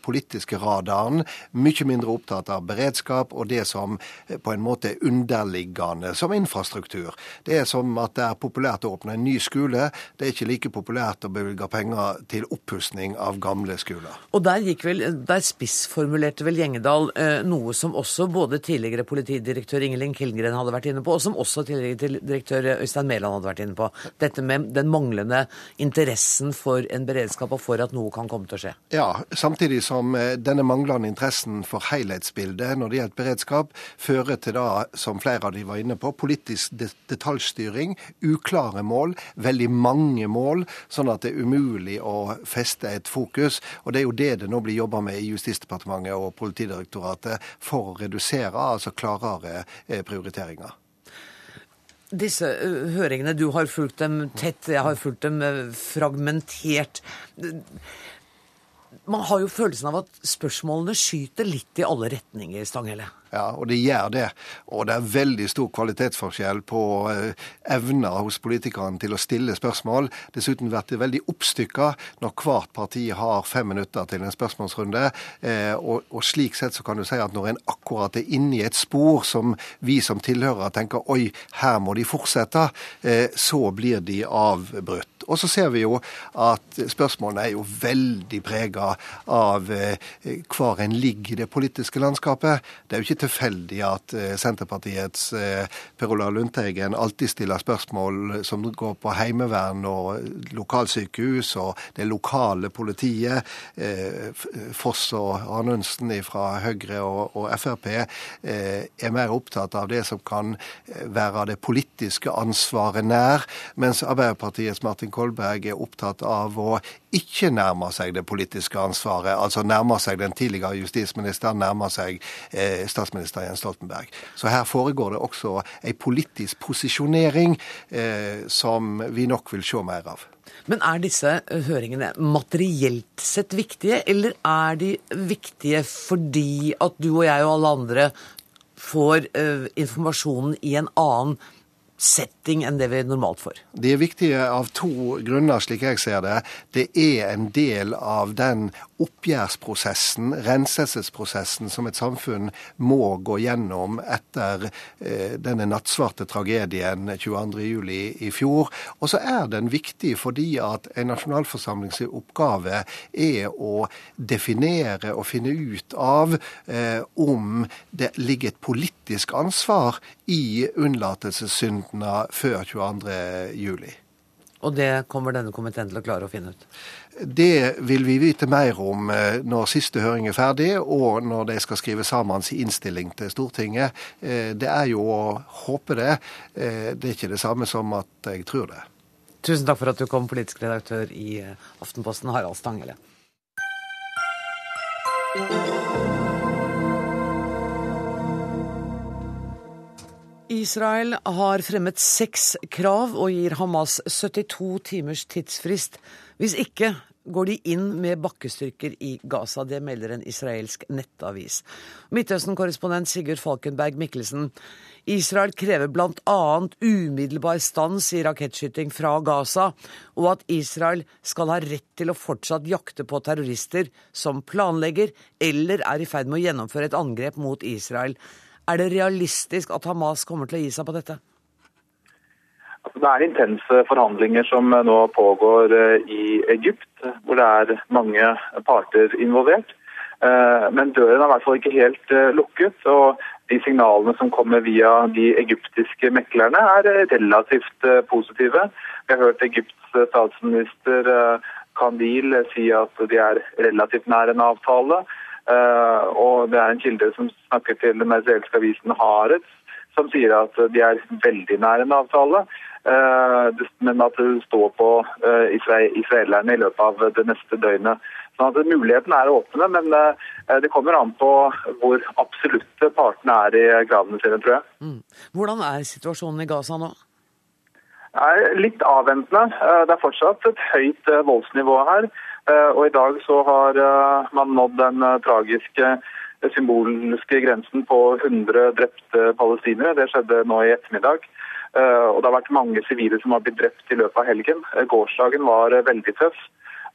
politiske radaren. Mye mindre opptatt av beredskap og det som eh, på en måte er underliggende, som infrastruktur. Det er som at det er populært å åpne en ny skole. Det er ikke like populært å bevilge penger til oppussing av gamle skoler. Og der, vel, der spissformulerte vel Gjengedal eh, noe som også både tidligere politidirektør Ingelin Kilgren hadde vært inne på, og som også tidligere direktør Øystein Mæland hadde vært inne på. Dette med den manglende interessen for en beredskap og for at noe kan komme til å skje. Ja, samtidig som eh, denne manglende interessen for helhetsbildet når det gjelder beredskap, fører til da, som flere av de var inne på, politisk detaljstyring, uklare mål, veldig mange mål, sånn at det er umulig å feste et fokus. Og det er jo det det nå blir jobba med i Justisdepartementet og Politidirektoratet for å redusere, altså klarere eh, prioriteringer. Disse høringene, du har fulgt dem tett, jeg har fulgt dem fragmentert. Man har jo følelsen av at spørsmålene skyter litt i alle retninger, Stanghelle? Ja, og det gjør det. Og det er veldig stor kvalitetsforskjell på evna evner hos politikerne til å stille spørsmål. Dessuten blir det veldig oppstykka når hvert parti har fem minutter til en spørsmålsrunde. Eh, og, og, slik sett så kan du si at når en akkurat er inne i et spor som vi som tilhører tenker oi, her må de fortsette, eh, så blir de avbrutt. Og så ser vi jo at spørsmålene er jo veldig prega av hvor en ligger i det politiske landskapet. Det er jo ikke tilfeldig at eh, Senterpartiets eh, Per Olav Lundteigen alltid stiller spørsmål som går på heimevern og lokalsykehus og det lokale politiet. Eh, Foss og Arnundsen fra Høyre og, Frp er mer opptatt av det som kan være det politiske ansvaret nær, mens Arbeiderpartiets Martin Kolberg er opptatt av å ikke nærmer seg det politiske ansvaret, altså nærmer seg den tidligere justisministeren, nærmer seg eh, statsminister Jens Stoltenberg. Så her foregår det også en politisk posisjonering eh, som vi nok vil se mer av. Men er disse eh, høringene materielt sett viktige, eller er de viktige fordi at du og jeg og alle andre får uh, informasjonen i en annen setting enn det vi normalt får? De er viktige av to grunner, slik jeg ser det. Det er en del av den oppgjørsprosessen, renselsesprosessen, som et samfunn må gå gjennom etter eh, denne nattsvarte tragedien 22.07. i fjor. Og så er den viktig fordi at en nasjonalforsamlings oppgave er å definere og finne ut av eh, om det ligger et politisk ansvar i unnlatelsessyndene før 22.07. Og det kommer denne komiteen til å klare å finne ut? Det vil vi vite mer om eh, når siste høring er ferdig, og når de skal skrive sammen sin innstilling til Stortinget. Eh, det er jo å håpe det. Eh, det er ikke det samme som at jeg tror det. Tusen takk for at du kom, politisk redaktør i Aftenposten, Harald Stanghelle. Israel har fremmet seks krav og gir Hamas 72 timers tidsfrist. Hvis ikke går de inn med bakkestyrker i Gaza. Det melder en israelsk nettavis. Midtøsten-korrespondent Sigurd Falkenberg Mikkelsen. Israel krever bl.a. umiddelbar stans i rakettskyting fra Gaza, og at Israel skal ha rett til å fortsatt jakte på terrorister som planlegger eller er i ferd med å gjennomføre et angrep mot Israel. Er det realistisk at Hamas kommer til å gi seg på dette? Altså, det er intense forhandlinger som nå pågår eh, i Egypt, hvor det er mange parter involvert. Eh, men døren er i hvert fall ikke helt eh, lukket. og de signalene som kommer via de egyptiske meklerne, er relativt positive. Vi har hørt Egypts statsminister Kandil si at de er relativt nær en avtale. Og det er en kilde som snakker til den israelske avisen Haaretz, som sier at de er veldig nær en avtale. Men at det står på israelerne i løpet av det neste døgnet. Sånn at Muligheten er åpne, men eh, det kommer an på hvor absolutte partene er i gravene sine, tror jeg. Mm. Hvordan er situasjonen i Gaza nå? Er litt avventende. Eh, det er fortsatt et høyt eh, voldsnivå her. Og i dag så har man nådd den tragiske symbolske grensen på 100 drepte palestinere. Det skjedde nå i ettermiddag. Og det har vært mange sivile som har blitt drept i løpet av helgen. Gårsdagen var veldig tøff.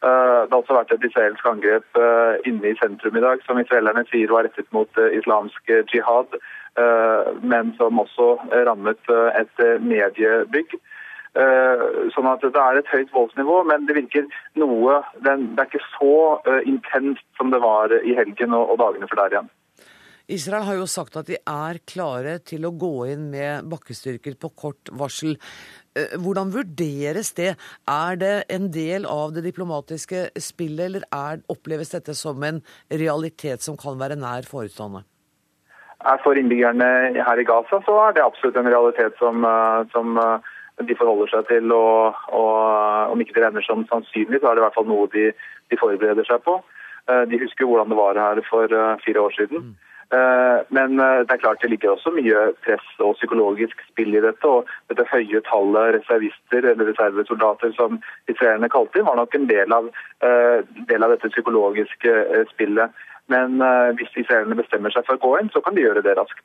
Eh, det har også vært et israelsk angrep eh, inne i sentrum i dag, som israelerne sier var rettet mot eh, islamsk jihad, men som også rammet et mediebygg. Sånn at Det er et høyt voldsnivå, men det virker noe Det er ikke så intenst som det var i helgen og dagene før der igjen. Israel har jo sagt at de er klare til å gå inn med bakkestyrker på kort varsel. Eh, hvordan vurderes det? Er det en del av det diplomatiske spillet, eller er, oppleves dette som en realitet som kan være nær forestående? For innbyggerne her i Gaza så er det absolutt en realitet som, eh, som eh, de forholder seg til. Og, og, om ikke det regner som sannsynlig, så er det i hvert fall noe de, de forbereder seg på. De husker hvordan det var her for fire år siden. Mm. Eh, men eh, det er klart det ligger også mye press og psykologisk spill i dette. Og dette høye tallet reservister eller reservesoldater som israelerne kalte inn, var nok en del av, eh, del av dette psykologiske spillet. Men hvis israelerne bestemmer seg for å gå inn, så kan de gjøre det raskt.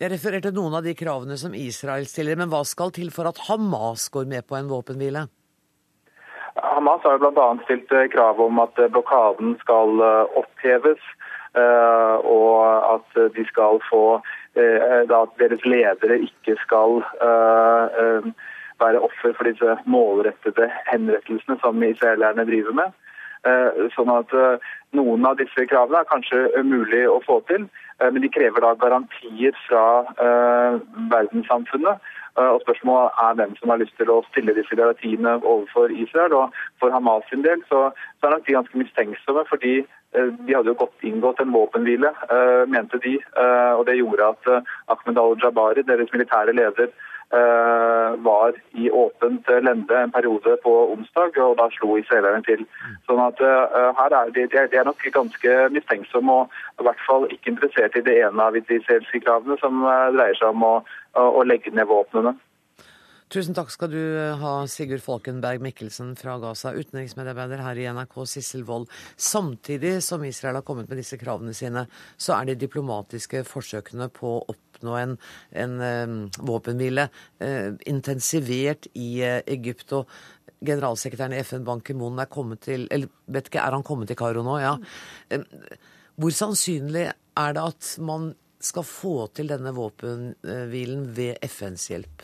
Jeg refererte noen av de kravene som Israel stiller, men hva skal til for at Hamas går med på en våpenhvile? Hamas har bl.a. stilt krav om at blokaden skal oppheves. Eh, og at de skal få eh, at deres ledere ikke skal eh, være offer for disse målrettede henrettelsene som israelerne driver med. Sånn at noen av disse kravene er kanskje mulig å få til, men de krever da garantier fra verdenssamfunnet. Og Spørsmålet er hvem som har lyst til å stille disse garantiene overfor Israel. Og For Hamas sin del så, så er nok de ganske mistenksomme, fordi Eh, de hadde jo godt inngått en våpenhvile, eh, mente de. Eh, og Det gjorde at Ahmed al-Jabari, deres militære leder, var i åpent lende en periode på onsdag, og da slo israelerne til. Sånn at her er de, de er nok ganske mistenksomme og i hvert fall ikke interessert i det ene av de israelske kravene, som dreier seg om å, å legge ned våpnene. Tusen takk skal du eh, ha, Sigurd Folkenberg Mikkelsen fra Gaza, utenriksmedarbeider her i NRK, Sissel Wold. Samtidig som Israel har kommet med disse kravene sine, så er de diplomatiske forsøkene på å oppnå en, en våpenhvile uh, intensivert i uh, Egypt. og Generalsekretæren i FN, Ban Ki-moon, er kommet til eller vet ikke, er han kommet til Kairo nå? Ja. Hvor sannsynlig er det at man skal få til denne våpenhvilen ved FNs hjelp?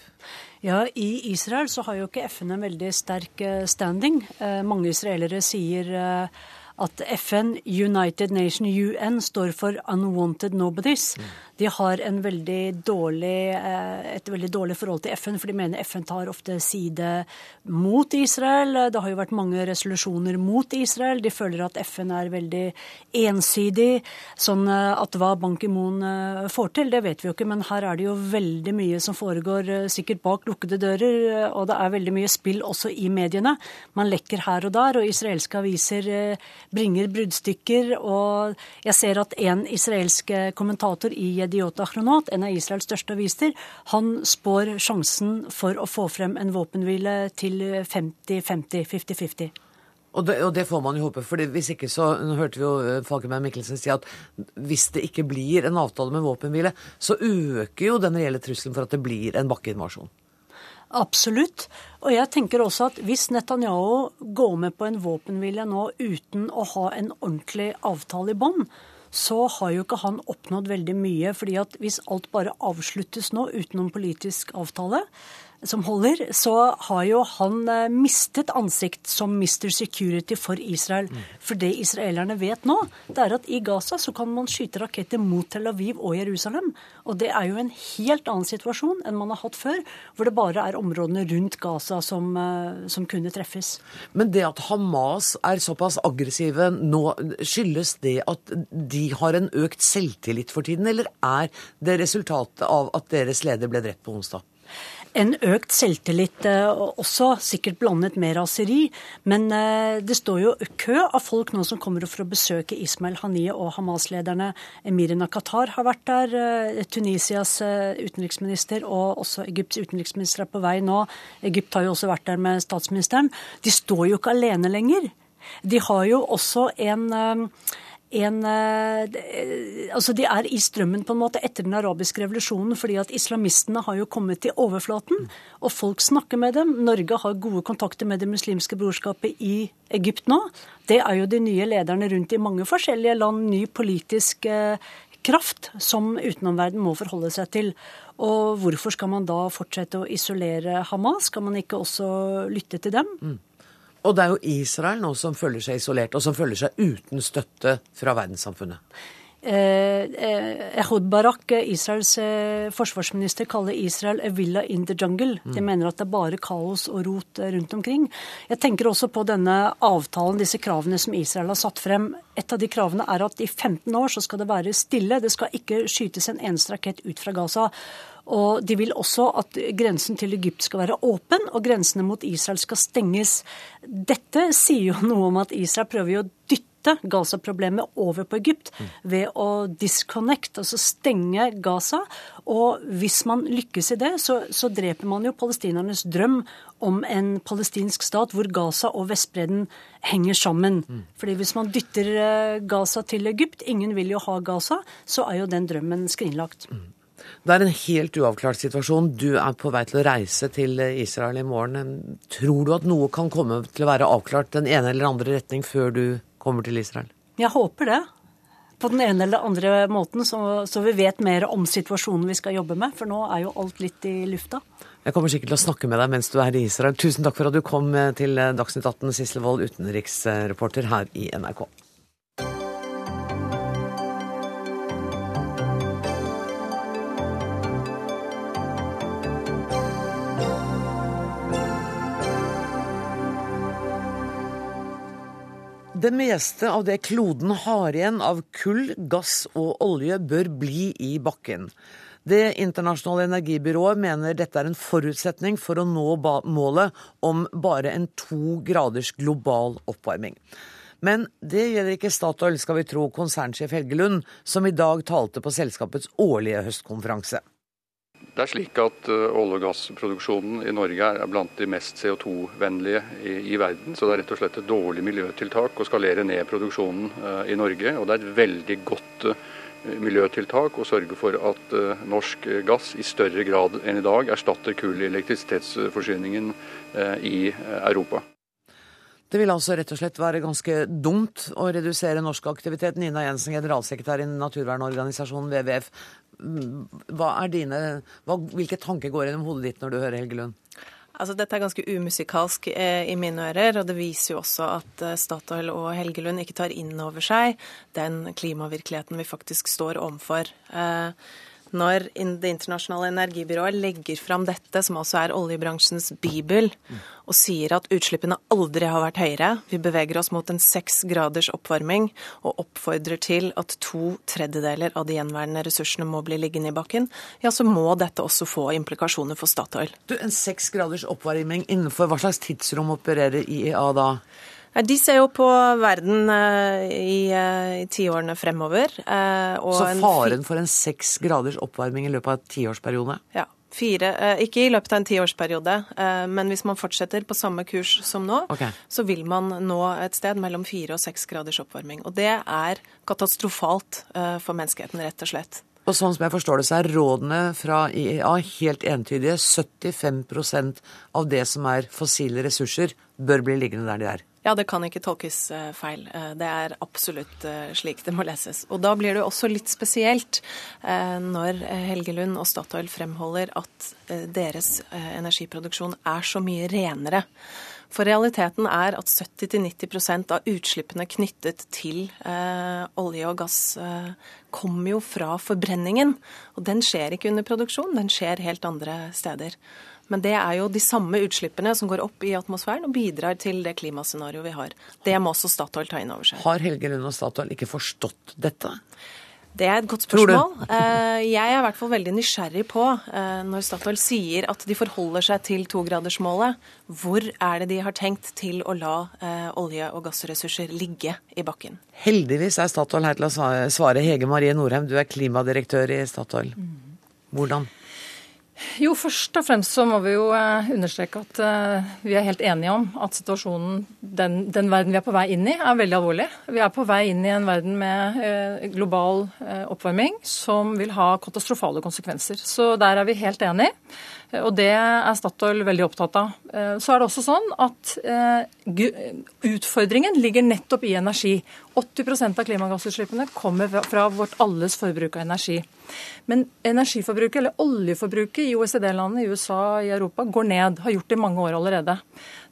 Ja, I Israel så har jo ikke FN en veldig sterk eh, standing. Eh, mange israelere sier eh, at FN, United Nation, UN, står for Unwanted Nobodies. De har veldig dårlig, eh, et veldig dårlig forhold til FN, for de mener FN tar ofte side mot Israel. Det har jo vært mange resolusjoner mot Israel. De føler at FN er veldig ensidig. Sånn eh, at hva Ban Ki-moon eh, får til, det vet vi jo ikke. Men her er det jo veldig mye som foregår sikkert bak lukkede dører. Og det er veldig mye spill også i mediene. Man lekker her og der, og israelske aviser bringer bruddstykker. Og jeg ser at en israelsk kommentator i Yediot Achronot, en av Israels største aviser, han spår sjansen for å få frem en våpenhvile til 50-50, 50-50. Og det, og det, får man jo håpe, for hvis ikke så nå hørte vi jo eh, Falkenberg Mikkelsen si at hvis det ikke blir en avtale med våpenhvile, så øker jo den reelle trusselen for at det blir en bakkeinvasjon. Absolutt. Og jeg tenker også at hvis Netanyahu går med på en våpenhvile nå uten å ha en ordentlig avtale i bånd, så har jo ikke han oppnådd veldig mye. fordi at hvis alt bare avsluttes nå uten noen politisk avtale, som holder, så har jo han eh, mistet ansikt som Mr. Security for Israel. Mm. For det israelerne vet nå, det er at i Gaza så kan man skyte raketter mot Tel Aviv og Jerusalem. Og det er jo en helt annen situasjon enn man har hatt før, hvor det bare er områdene rundt Gaza som, eh, som kunne treffes. Men det at Hamas er såpass aggressive nå, skyldes det at de har en økt selvtillit for tiden, eller er det resultatet av at deres leder ble drept på onsdag? En økt selvtillit eh, også, sikkert blandet med raseri. Men eh, det står jo kø av folk nå som kommer for å besøke Ismail Haniyeh og Hamas-lederne. Emirina Qatar har vært der, eh, Tunisias utenriksminister og også Egypts utenriksminister er på vei nå. Egypt har jo også vært der med statsministeren. De står jo ikke alene lenger. De har jo også en en eh, Altså, de er i strømmen på en måte etter den arabiske revolusjonen, fordi at islamistene har jo kommet til overflaten, og folk snakker med dem. Norge har gode kontakter med det muslimske brorskapet i Egypt nå. Det er jo de nye lederne rundt i mange forskjellige land. Ny politisk eh, kraft som utenomverden må forholde seg til. Og hvorfor skal man da fortsette å isolere Hamas? Skal man ikke også lytte til dem? Mm. Og det er jo Israel nå som føler seg isolert, og som føler seg uten støtte fra verdenssamfunnet. Eh, eh, Ehud Barak, Israels eh, forsvarsminister, kaller Israel a villa in the jungle. De mm. mener at det er bare kaos og rot rundt omkring. Jeg tenker også på denne avtalen, disse kravene som Israel har satt frem. Et av de kravene er at i 15 år så skal det være stille. Det skal ikke skytes en eneste rakett ut fra Gaza. Og de vil også at grensen til Egypt skal være åpen, og grensene mot Israel skal stenges. Dette sier jo noe om at Israel prøver å dytte Gaza-problemet over på Egypt ved å disconnect, altså stenge Gaza. Og hvis man lykkes i det, så, så dreper man jo palestinernes drøm om en palestinsk stat hvor Gaza og Vestbredden henger sammen. Mm. Fordi hvis man dytter eh, Gaza til Egypt, ingen vil jo ha Gaza, så er jo den drømmen skrinlagt. Mm. Det er en helt uavklart situasjon. Du er på vei til å reise til Israel i morgen. Tror du at noe kan komme til å være avklart den ene eller andre retning før du kommer til Israel? Jeg håper det. På den ene eller andre måten, så, så vi vet mer om situasjonen vi skal jobbe med. For nå er jo alt litt i lufta. Jeg kommer sikkert til å snakke med deg mens du er i Israel. Tusen takk for at du kom til Dagsnytt 18, Sissel Wold, utenriksreporter her i NRK. Det meste av det kloden har igjen av kull, gass og olje, bør bli i bakken. Det internasjonale energibyrået mener dette er en forutsetning for å nå målet om bare en to graders global oppvarming. Men det gjelder ikke Statoil, skal vi tro konsernsjef Helge Lund, som i dag talte på selskapets årlige høstkonferanse. Det er slik at uh, olje- og gassproduksjonen i Norge er blant de mest CO2-vennlige i, i, verden. Så det er rett og slett et dårlig miljøtiltak å skalere ned produksjonen uh, i Norge. Og det er et veldig godt uh, miljøtiltak å sørge for at norsk gass i større grad enn i dag erstatter kull i elektrisitetsforsyningen i Europa. Det vil altså rett og slett være ganske dumt å redusere norsk aktivitet. Nina Jensen, generalsekretær i naturvernorganisasjonen WWF. Hva er dine, hva, hvilke tanker går gjennom hodet ditt når du hører Helge Lund? Altså, dette er ganske umusikalsk eh, i mine ører, og det viser jo også at eh, Statoil og Helge Lund ikke tar inn over seg den klimavirkeligheten vi faktisk står overfor. Eh, når Det internasjonale energibyrået legger fram dette, som altså er oljebransjens bibel, og sier at utslippene aldri har vært høyere, vi beveger oss mot en seks graders oppvarming, og oppfordrer til at to tredjedeler av de gjenværende ressursene må bli liggende i bakken, ja, så må dette også få implikasjoner for Statoil. Du, En seks graders oppvarming innenfor hva slags tidsrom opererer IEA da? De ser jo på verden eh, i, eh, i tiårene fremover. Eh, Så faren for en seks graders oppvarming i løpet av en tiårsperiode? Ja. Fire, ikke i løpet av en tiårsperiode, men hvis man fortsetter på samme kurs som nå, okay. så vil man nå et sted mellom fire og seks graders oppvarming. Og det er katastrofalt for menneskeheten, rett og slett. Og sånn som jeg forstår det, så er rådene fra IEA helt entydige. 75% av det som er fossile ressurser, bør bli liggende der de er. Ja, det kan ikke tolkes eh, feil. Eh, det er absolutt eh, slik det må leses. Og da blir det også litt spesielt når Helgelund og Statoil fremholder at deres energiproduksjon er så mye renere. For realiteten er at 70-90% av utslippene knyttet til eh, olje og gass eh, kommer jo fra forbrenningen. Og den skjer ikke under produksjon, den skjer helt andre steder. Men det er jo de samme utslippene som går opp i atmosfæren og bidrar til det klimascenarioet vi har. Det må også Statoil ta inn over seg. Har Helge Lund og Statoil ikke forstått dette? Det er et godt spørsmål. Eh, jeg er i hvert fall veldig nysgjerrig på, eh, når Statoil sier at de forholder seg til togradersmålet, hvor er det de har tenkt til å la eh, olje- og gassressurser ligge i bakken? Heldigvis er Statoil her til å svare. Hege Marie Norheim, du er klimadirektør i Statoil. Hvordan? Jo, først og fremst så må vi jo eh, understreke at eh, vi er helt enige om at situasjonen, den, den, verden vi er på vei inn i, er veldig alvorlig. Vi er på vei inn i en verden med eh, global oppvarming som vil ha katastrofale konsekvenser. Så der er vi helt enige. Og det er Statoil veldig opptatt av. Så er det også sånn at utfordringen ligger nettopp i energi. 80% av klimagassutslippene kommer fra vårt alles forbruk av energi. Men energiforbruket, eller oljeforbruket i OECD-landene, i USA, i Europa, går ned. Har gjort det i mange år allerede.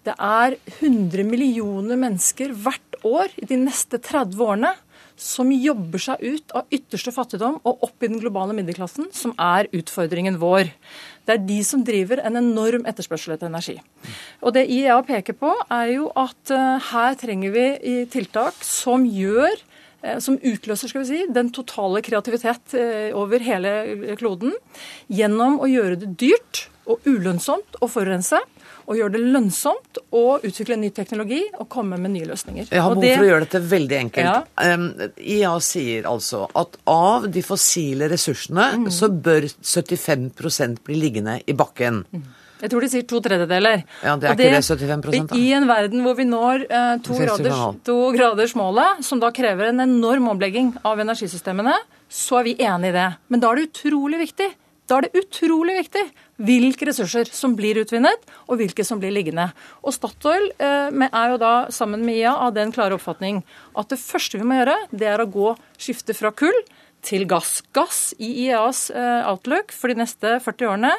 Det er 100 millioner mennesker hvert år i de neste 30 årene som jobber seg ut av ytterste fattigdom og opp i den globale middelklassen, som er utfordringen vår. Det er de som driver en enorm etterspørsel etter energi. Og Det IEA peker på, er jo at uh, her trenger vi tiltak som gjør uh, som utløser skal vi si, den totale kreativitet uh, over hele kloden, gjennom å gjøre det dyrt og ulønnsomt å forurense og gjøre det lønnsomt å utvikle ny teknologi og komme med nye løsninger. Jeg har behov for å gjøre dette veldig enkelt. Ja. IA sier altså at av de fossile ressursene mm. så bør 75% bli liggende i bakken. Mm. Jeg tror de sier to tredjedeler. Ja, Det er det, ikke det 75 da? I en verden hvor vi når eh, to, graders, to graders målet, som da krever en enorm omlegging av energisystemene, så er vi enig i det. Men da er det utrolig viktig da er det utrolig viktig hvilke ressurser som blir utvinnet, og hvilke som blir liggende. Og Statoil eh, er jo da sammen med IA av den klare oppfatning at det første vi må gjøre, det er å gå skifte fra kull til gass. Gass i IEAs eh, outlook for de neste 40 årene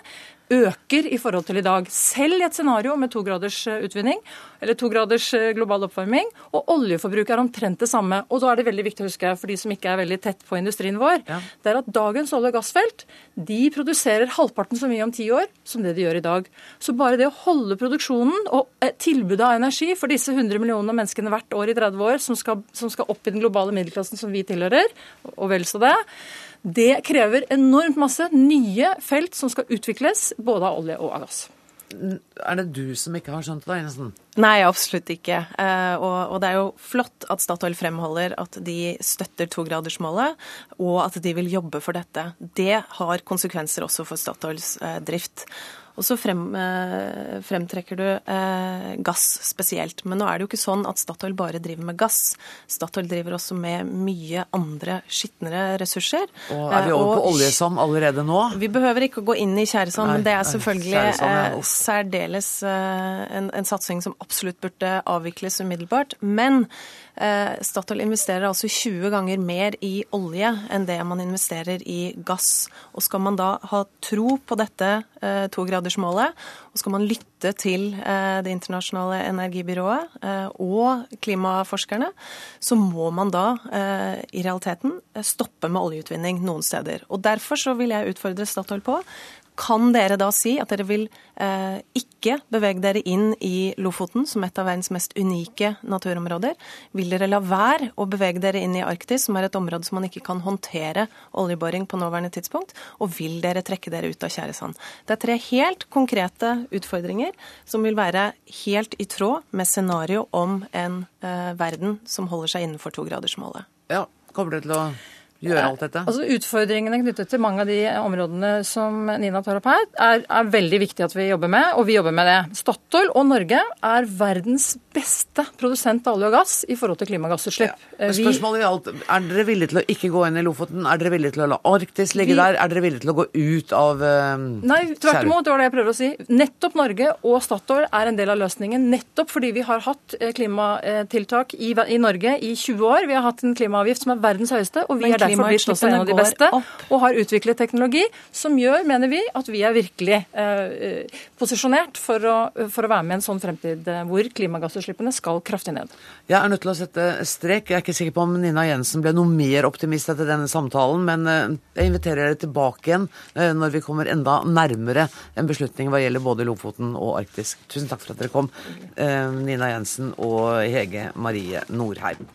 øker i forhold til i dag. Selv i et scenario med to graders eh, utvinning, eller to graders eh, global oppvarming, og oljeforbruket er omtrent det samme. Og da er det veldig viktig å huske, for de som ikke er veldig tett på industrien vår, ja. det er at dagens olje- og gassfelt de produserer halvparten så mye om ti år som det de gjør i dag. Så bare det å holde produksjonen og eh, tilbudet av energi for disse 100 millionene menneskene hvert år i 30 år som skal, som skal opp i den globale middelklassen som vi tilhører, og vel så det, det krever enormt masse nye felt som skal utvikles, både av olje og av gass. Er det du som ikke har skjønt det, Einesen? Nei, absolutt ikke. Eh, og, det er jo flott at Statoil fremholder at de støtter togradersmålet, og at de vil jobbe for dette. Det har konsekvenser også for Statoils eh, drift. Og så frem, eh, fremtrekker du eh, gass spesielt. Men nå er det jo ikke sånn at Statoil bare driver med gass. Statoil driver også med mye andre skitnere ressurser. Og Er vi over på oljesand allerede nå? Vi behøver ikke å gå inn i tjæresand, men det er selvfølgelig eh, særdeles eh, en, en satsing som absolutt burde avvikles umiddelbart. Men Eh, Statoil investerer altså 20 ganger mer i olje enn det man investerer i gass. Og skal man da ha tro på dette eh, togradersmålet, og skal man lytte til eh, Det internasjonale energibyrået og klimaforskerne, så må man da i realiteten stoppe med oljeutvinning noen steder. Og Derfor så vil jeg utfordre Statoil på kan dere da si at dere vil eh, ikke bevege dere inn i Lofoten, som et av verdens mest unike naturområder? Vil dere la være å bevege dere inn i Arktis, som er et område som man ikke kan håndtere oljeboring på nåværende tidspunkt? Og vil dere trekke dere ut av tjæresand? Det er tre helt konkrete utfordringer som vil være helt i tråd med scenario om en eh, verden som holder seg innenfor togradersmålet. Ja, kommer det til å gjøre alt dette? Altså Utfordringene knyttet til mange av de områdene som Nina tar opp her, er, er, veldig viktig at vi jobber med, og vi jobber med det. Statoil og Norge er verdens beste produsent av olje og gass i forhold til klimagassutslipp. Ja. Spørsmålet alt, er dere villige til å ikke gå inn i Lofoten? Er dere villige til å la Arktis ligge vi, der? Er dere villige til å gå ut av uh, Nei, tvert imot. Det var det jeg prøver å si. Nettopp Norge og Statoil er en del av løsningen. Nettopp fordi vi har hatt eh, klimatiltak i, i Norge i 20 år. Vi har hatt en klimaavgift som er verdens høyeste. og vi er derfor blitt også en av de beste, og har utviklet teknologi som gjør, mener vi, at vi er virkelig eh, posisjonert for å, for å, være med i en sånn fremtid eh, hvor klimagassutslippene skal kraftig ned. Jeg er nødt til å sette strek. Jeg er ikke sikker på om Nina Jensen ble noe mer optimist etter denne samtalen, men eh, jeg inviterer dere tilbake igjen eh, når vi kommer enda nærmere en beslutning hva gjelder både Lofoten og Arktis. Tusen takk for at dere kom, eh, Nina Jensen og Hege Marie Norheim.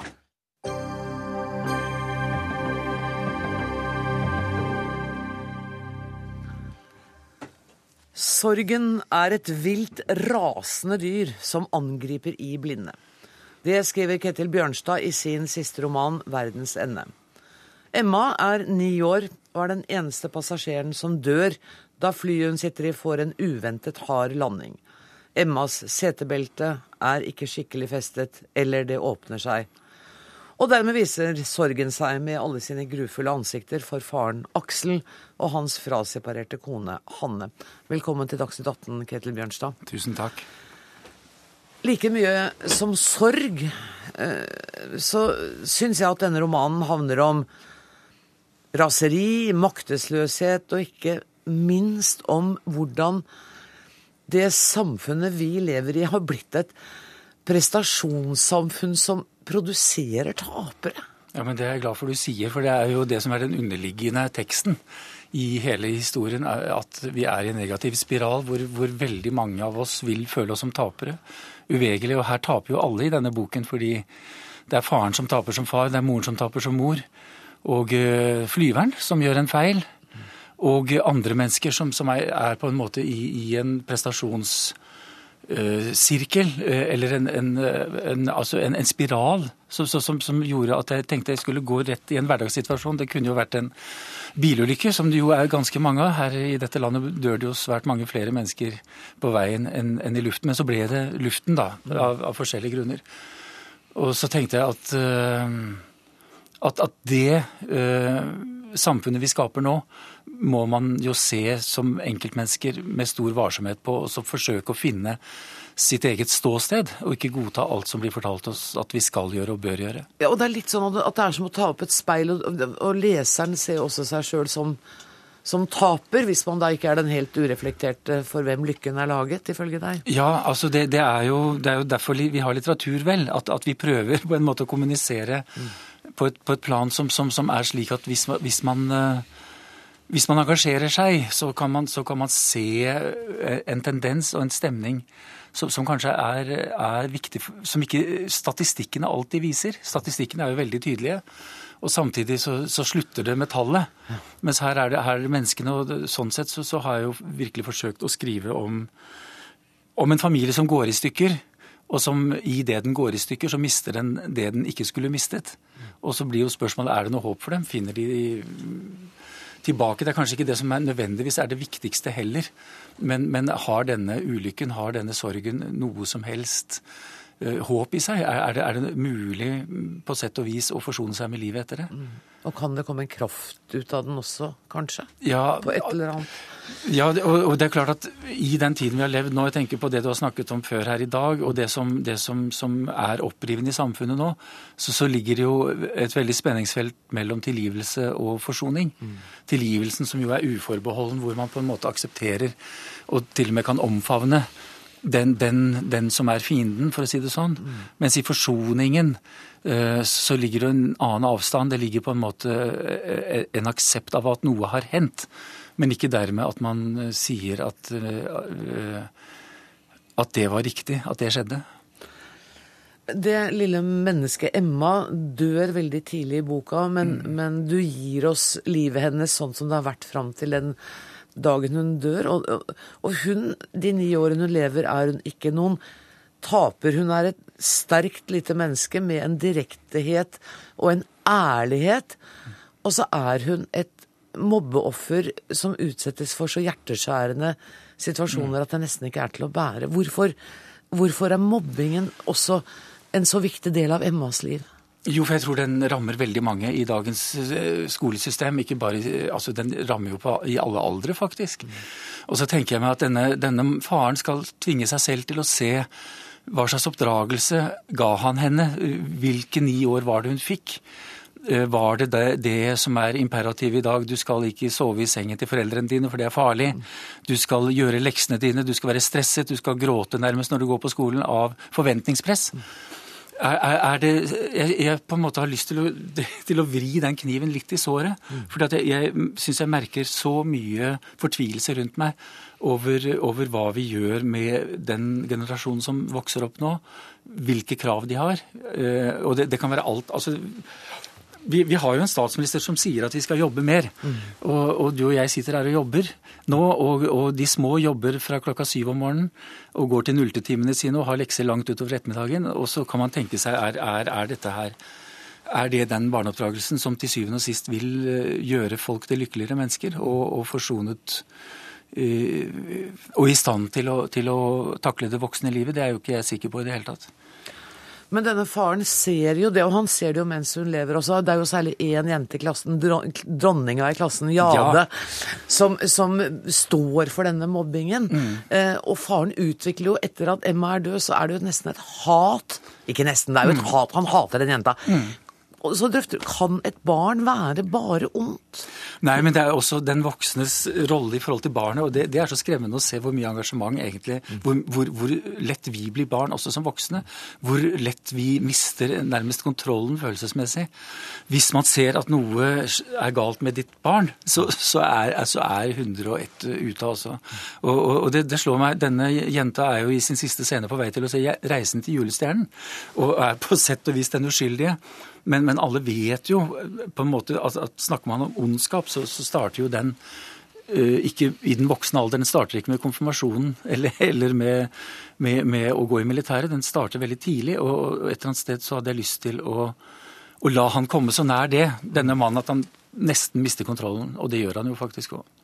Sorgen er et vilt, rasende dyr som angriper i blinde. Det skriver Ketil Bjørnstad i sin siste roman 'Verdens ende'. Emma er ni år og er den eneste passasjeren som dør da flyet hun sitter i får en uventet hard landing. Emmas setebelte er ikke skikkelig festet, eller det åpner seg og dermed viser sorgen seg med alle sine grufulle ansikter for faren Aksel og hans fraseparerte kone Hanne. Velkommen til Dagsnytt 18, Ketil Bjørnstad. Tusen takk. Like mye som sorg eh, så syns jeg at denne romanen havner om raseri, maktesløshet og ikke minst om hvordan det samfunnet vi lever i, har blitt et prestasjonssamfunn som produserer tapere. Ja, men Det er jeg glad for du sier, for det er jo det som er den underliggende teksten i hele historien. At vi er i en negativ spiral hvor, hvor veldig mange av oss vil føle oss som tapere. Uvegerlig. Og her taper jo alle i denne boken, fordi det er faren som taper som far, det er moren som taper som mor. Og uh, flyveren som gjør en feil. Og andre mennesker som, som er, på en måte i, i en prestasjons Eh, sirkel, eh, eller en, en, en, altså en spiral, som, som, som, gjorde at jeg tenkte jeg skulle gå rett i en hverdagssituasjon. Det kunne jo vært en bilulykke, som det jo er ganske mange av. Her i dette landet dør det jo svært mange flere mennesker på veien enn, enn i luften. Men så ble det luften, da, av, av forskjellige grunner. Og så tenkte jeg at, at, at det samfunnet vi skaper nå, må man jo se som enkeltmennesker med stor varsomhet på, og så forsøke å finne sitt eget ståsted, og ikke godta alt som blir fortalt oss at vi skal gjøre og bør gjøre. Ja, og Det er litt sånn at det er som å ta opp et speil, og, og leseren ser også seg sjøl som, som taper, hvis man da ikke er den helt ureflekterte for hvem lykken er laget, ifølge deg? Ja, altså det, det, er, jo, det er, jo, derfor vi har litteratur, vel. At, at, vi prøver på en måte å kommunisere mm. på, et, på, et, plan som, som, som, er slik at hvis, hvis man uh, hvis man engasjerer seg, så kan man, så kan man se eh, en tendens og en stemning som, som kanskje er, er, viktig, som ikke statistikkene alltid viser. Statistikkene er jo veldig tydelige. Og samtidig så, så slutter det med tallet. Mens her er det, her er det menneskene, og sånn sett så, så, har jeg jo virkelig forsøkt å skrive om, om en familie som går i stykker. Og som i det den går i stykker, så mister den det den ikke skulle mistet. Og så blir jo spørsmålet er det noe håp for dem. Finner de tilbake. Det er kanskje ikke det som er nødvendigvis er det viktigste heller. Men, men har denne ulykken, har denne sorgen noe som helst uh, håp i seg? Er, er, det, er, det, mulig på sett og vis å forsone seg med livet etter det? Mm. Og kan det komme en kraft ut av den også, kanskje? Ja, på et eller annet? Ja, og det er klart at i den tiden vi har levd nå, jeg tenker på det du har snakket om før her i dag, og det som, det som, som er opprivende i samfunnet nå, så, så, ligger det jo et veldig spenningsfelt mellom tilgivelse og forsoning. Mm. Tilgivelsen som jo er uforbeholden, hvor man på en måte aksepterer og til og med kan omfavne den, den, den som er fienden, for å si det sånn. Mm. Mens i forsoningen så ligger det en annen avstand. Det ligger på en måte eh, en aksept av at noe har hendt. Men ikke dermed at man eh, sier at, at det var riktig, at det skjedde. Det lille mennesket Emma dør veldig tidlig i boka, men, mm. men, du gir oss livet hennes sånn som det har vært fram til den dagen hun dør. Og, og hun, de ni årene hun lever, er hun ikke noen taper. Hun er et sterkt lite menneske med en direktehet og en ærlighet. og så er hun et mobbeoffer som utsettes for så hjerteskjærende situasjoner at det nesten ikke er til å bære. Hvorfor, hvorfor er mobbingen også en så viktig del av Emmas liv? Jo, for jeg tror den rammer veldig mange i dagens eh, skolesystem. ikke bare, altså Den rammer jo på, i alle aldre, faktisk. Og så tenker jeg meg at denne, denne faren skal tvinge seg selv til å se hva slags oppdragelse ga han henne? Hvilke ni år var det hun fikk? Eh, var det, det det, som er imperativet i dag? Du skal ikke sove i sengen til foreldrene dine, for det er farlig. Du skal gjøre leksene dine, du skal være stresset, du skal gråte nærmest når du går på skolen av forventningspress. Er, er det, jeg, jeg, på en måte har lyst til å, til å, vri den kniven litt i såret. Mm. For jeg, jeg syns jeg merker så mye fortvilelse rundt meg over, over, hva vi gjør med den generasjonen som vokser opp nå. Hvilke krav de har. Uh, og det, det, kan være alt. altså vi, vi, har jo en statsminister som sier at vi skal jobbe mer. Mm. Og, og, du og jeg sitter her og jobber nå, og, og, de små jobber fra klokka syv om morgenen og går til nulltetimene sine og har lekser langt utover ettermiddagen. Og så kan man tenke seg er, er, er dette her er det den barneoppdragelsen som til syvende og sist vil eh, gjøre folk til lykkeligere mennesker og, og forsonet og i stand til å, til å takle det voksne livet? Det er jo ikke jeg sikker på i det hele tatt. Men denne faren ser jo det, og han ser det jo mens hun lever også. Det er jo særlig én jente i klassen, dronninga i klassen, Jade, ja. som, som, står for denne mobbingen. Mm. Eh, og faren utvikler jo, etter at Emma er død, så er det jo nesten et hat. Ikke nesten, det er jo et mm. hat. Han hater den jenta. Mm. Og så drøfter kan et barn være bare ondt? Nei, men det er også den voksnes rolle i forhold til barnet. Og det, det er så skremmende å se hvor mye engasjement egentlig hvor, hvor, hvor, lett vi blir barn også som voksne. Hvor lett vi mister nærmest kontrollen følelsesmessig. Hvis man ser at noe er galt med ditt barn, så, så, er, så er 101 ute også. Og, og, og det, det, slår meg, denne jenta er jo i sin siste scene på vei til å se 'Reisen til julestjernen', og er på sett og vis den uskyldige. Men, men, alle vet jo på en måte at, at Snakker man om ondskap, så, så starter jo den uh, ikke i den voksne alderen. Den starter ikke med konfirmasjonen eller, eller med, med, med, å gå i militæret. Den starter veldig tidlig. Og et eller annet sted så hadde jeg lyst til å, å la han komme så nær det, denne mannen, at han nesten mister kontrollen. Og det gjør han jo faktisk òg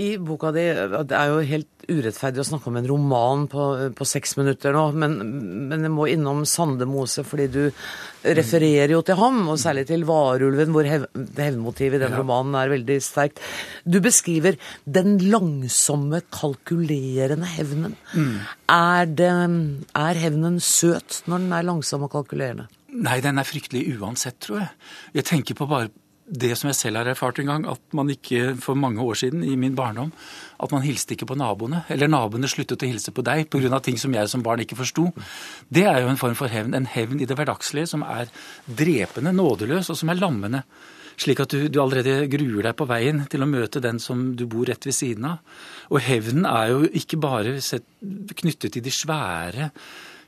i boka di Det er jo helt urettferdig å snakke om en roman på, på seks minutter nå, men, men jeg må innom Sande Mose, fordi du refererer jo til ham, og særlig til varulven, hvor hev, hevnmotivet i den ja. romanen er veldig sterkt. Du beskriver den langsomme, kalkulerende hevnen. Mm. Er, det, er hevnen søt når den er langsom og kalkulerende? Nei, den er fryktelig uansett, tror jeg. Jeg tenker på bare det som jeg selv har erfart en gang, at man ikke for mange år siden i min barndom at man hilste ikke på naboene. Eller naboene sluttet å hilse på deg pga. ting som jeg som barn ikke forsto. Det er jo en form for hevn. En hevn i det hverdagslige som er drepende, nådeløs og som er lammende. Slik at du, du, allerede gruer deg på veien til å møte den som du bor rett ved siden av. Og hevnen er jo ikke bare knyttet til de svære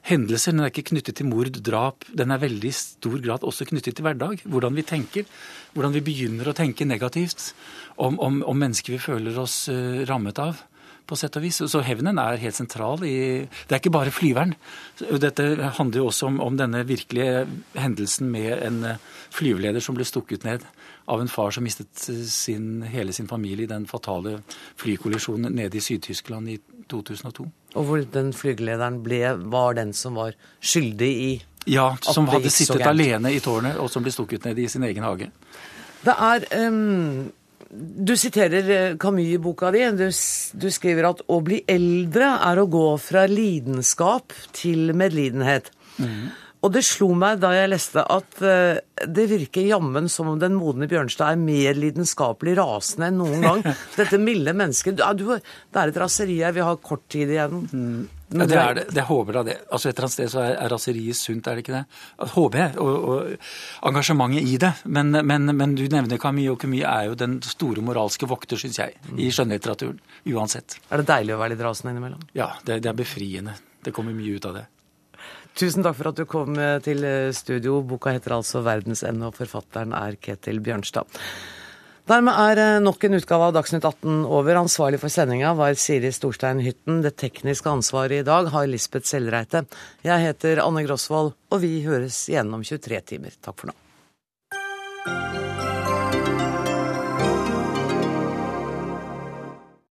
hendelser. Den er ikke knyttet til mord, drap. Den er veldig stor grad også knyttet til hverdag. Hvordan vi tenker. Hvordan vi begynner å tenke negativt om, om, om mennesker vi føler oss uh, rammet av. På sett og vis. Så hevnen er helt sentral i Det er ikke bare flyveren. Dette handler jo også om, om denne virkelige hendelsen med en eh, flyveleder som ble stukket ned av en far som mistet sin, hele sin familie i den fatale flykollisjonen nede i Syd-Tyskland i 2002. Og hvor den flygelederen ble, var den som var skyldig i Ja, som hadde sittet alene i tårnet, og som ble stukket ned i sin egen hage. Det er um, Du siterer eh, Camus i boka di. Du, du, skriver at å bli eldre er å gå fra lidenskap til medlidenhet. Mm. Og det slo meg da jeg leste at uh, det virker jammen som om den modne Bjørnstad er mer lidenskapelig rasende enn noen gang. Dette milde mennesket ja, du, Det er et raseri her, vi har kort tid igjen. Mm. Ja, det er det. Jeg håper da det. Altså Et eller annet sted så er, er raseriet sunt, er det ikke det? Håper jeg. Og, og engasjementet i det. Men, men, men, du nevner Camille, og Camille er jo den store moralske vokter, syns jeg, i skjønnlitteraturen. Uansett. Er det deilig å være litt rasende innimellom? Ja, det, det er befriende. Det kommer mye ut av det. Tusen takk for at du kom eh, til eh, studio. Boka heter altså 'Verdensende', og forfatteren er Ketil Bjørnstad. Dermed er eh, nok en utgave av Dagsnytt 18 over. Ansvarlig for sendinga var Siri Storstein Hytten. Det tekniske ansvaret i dag har Lisbeth Sellreite. Jeg heter Anne Grosvold, og vi høres igjen om 23 timer. Takk for nå.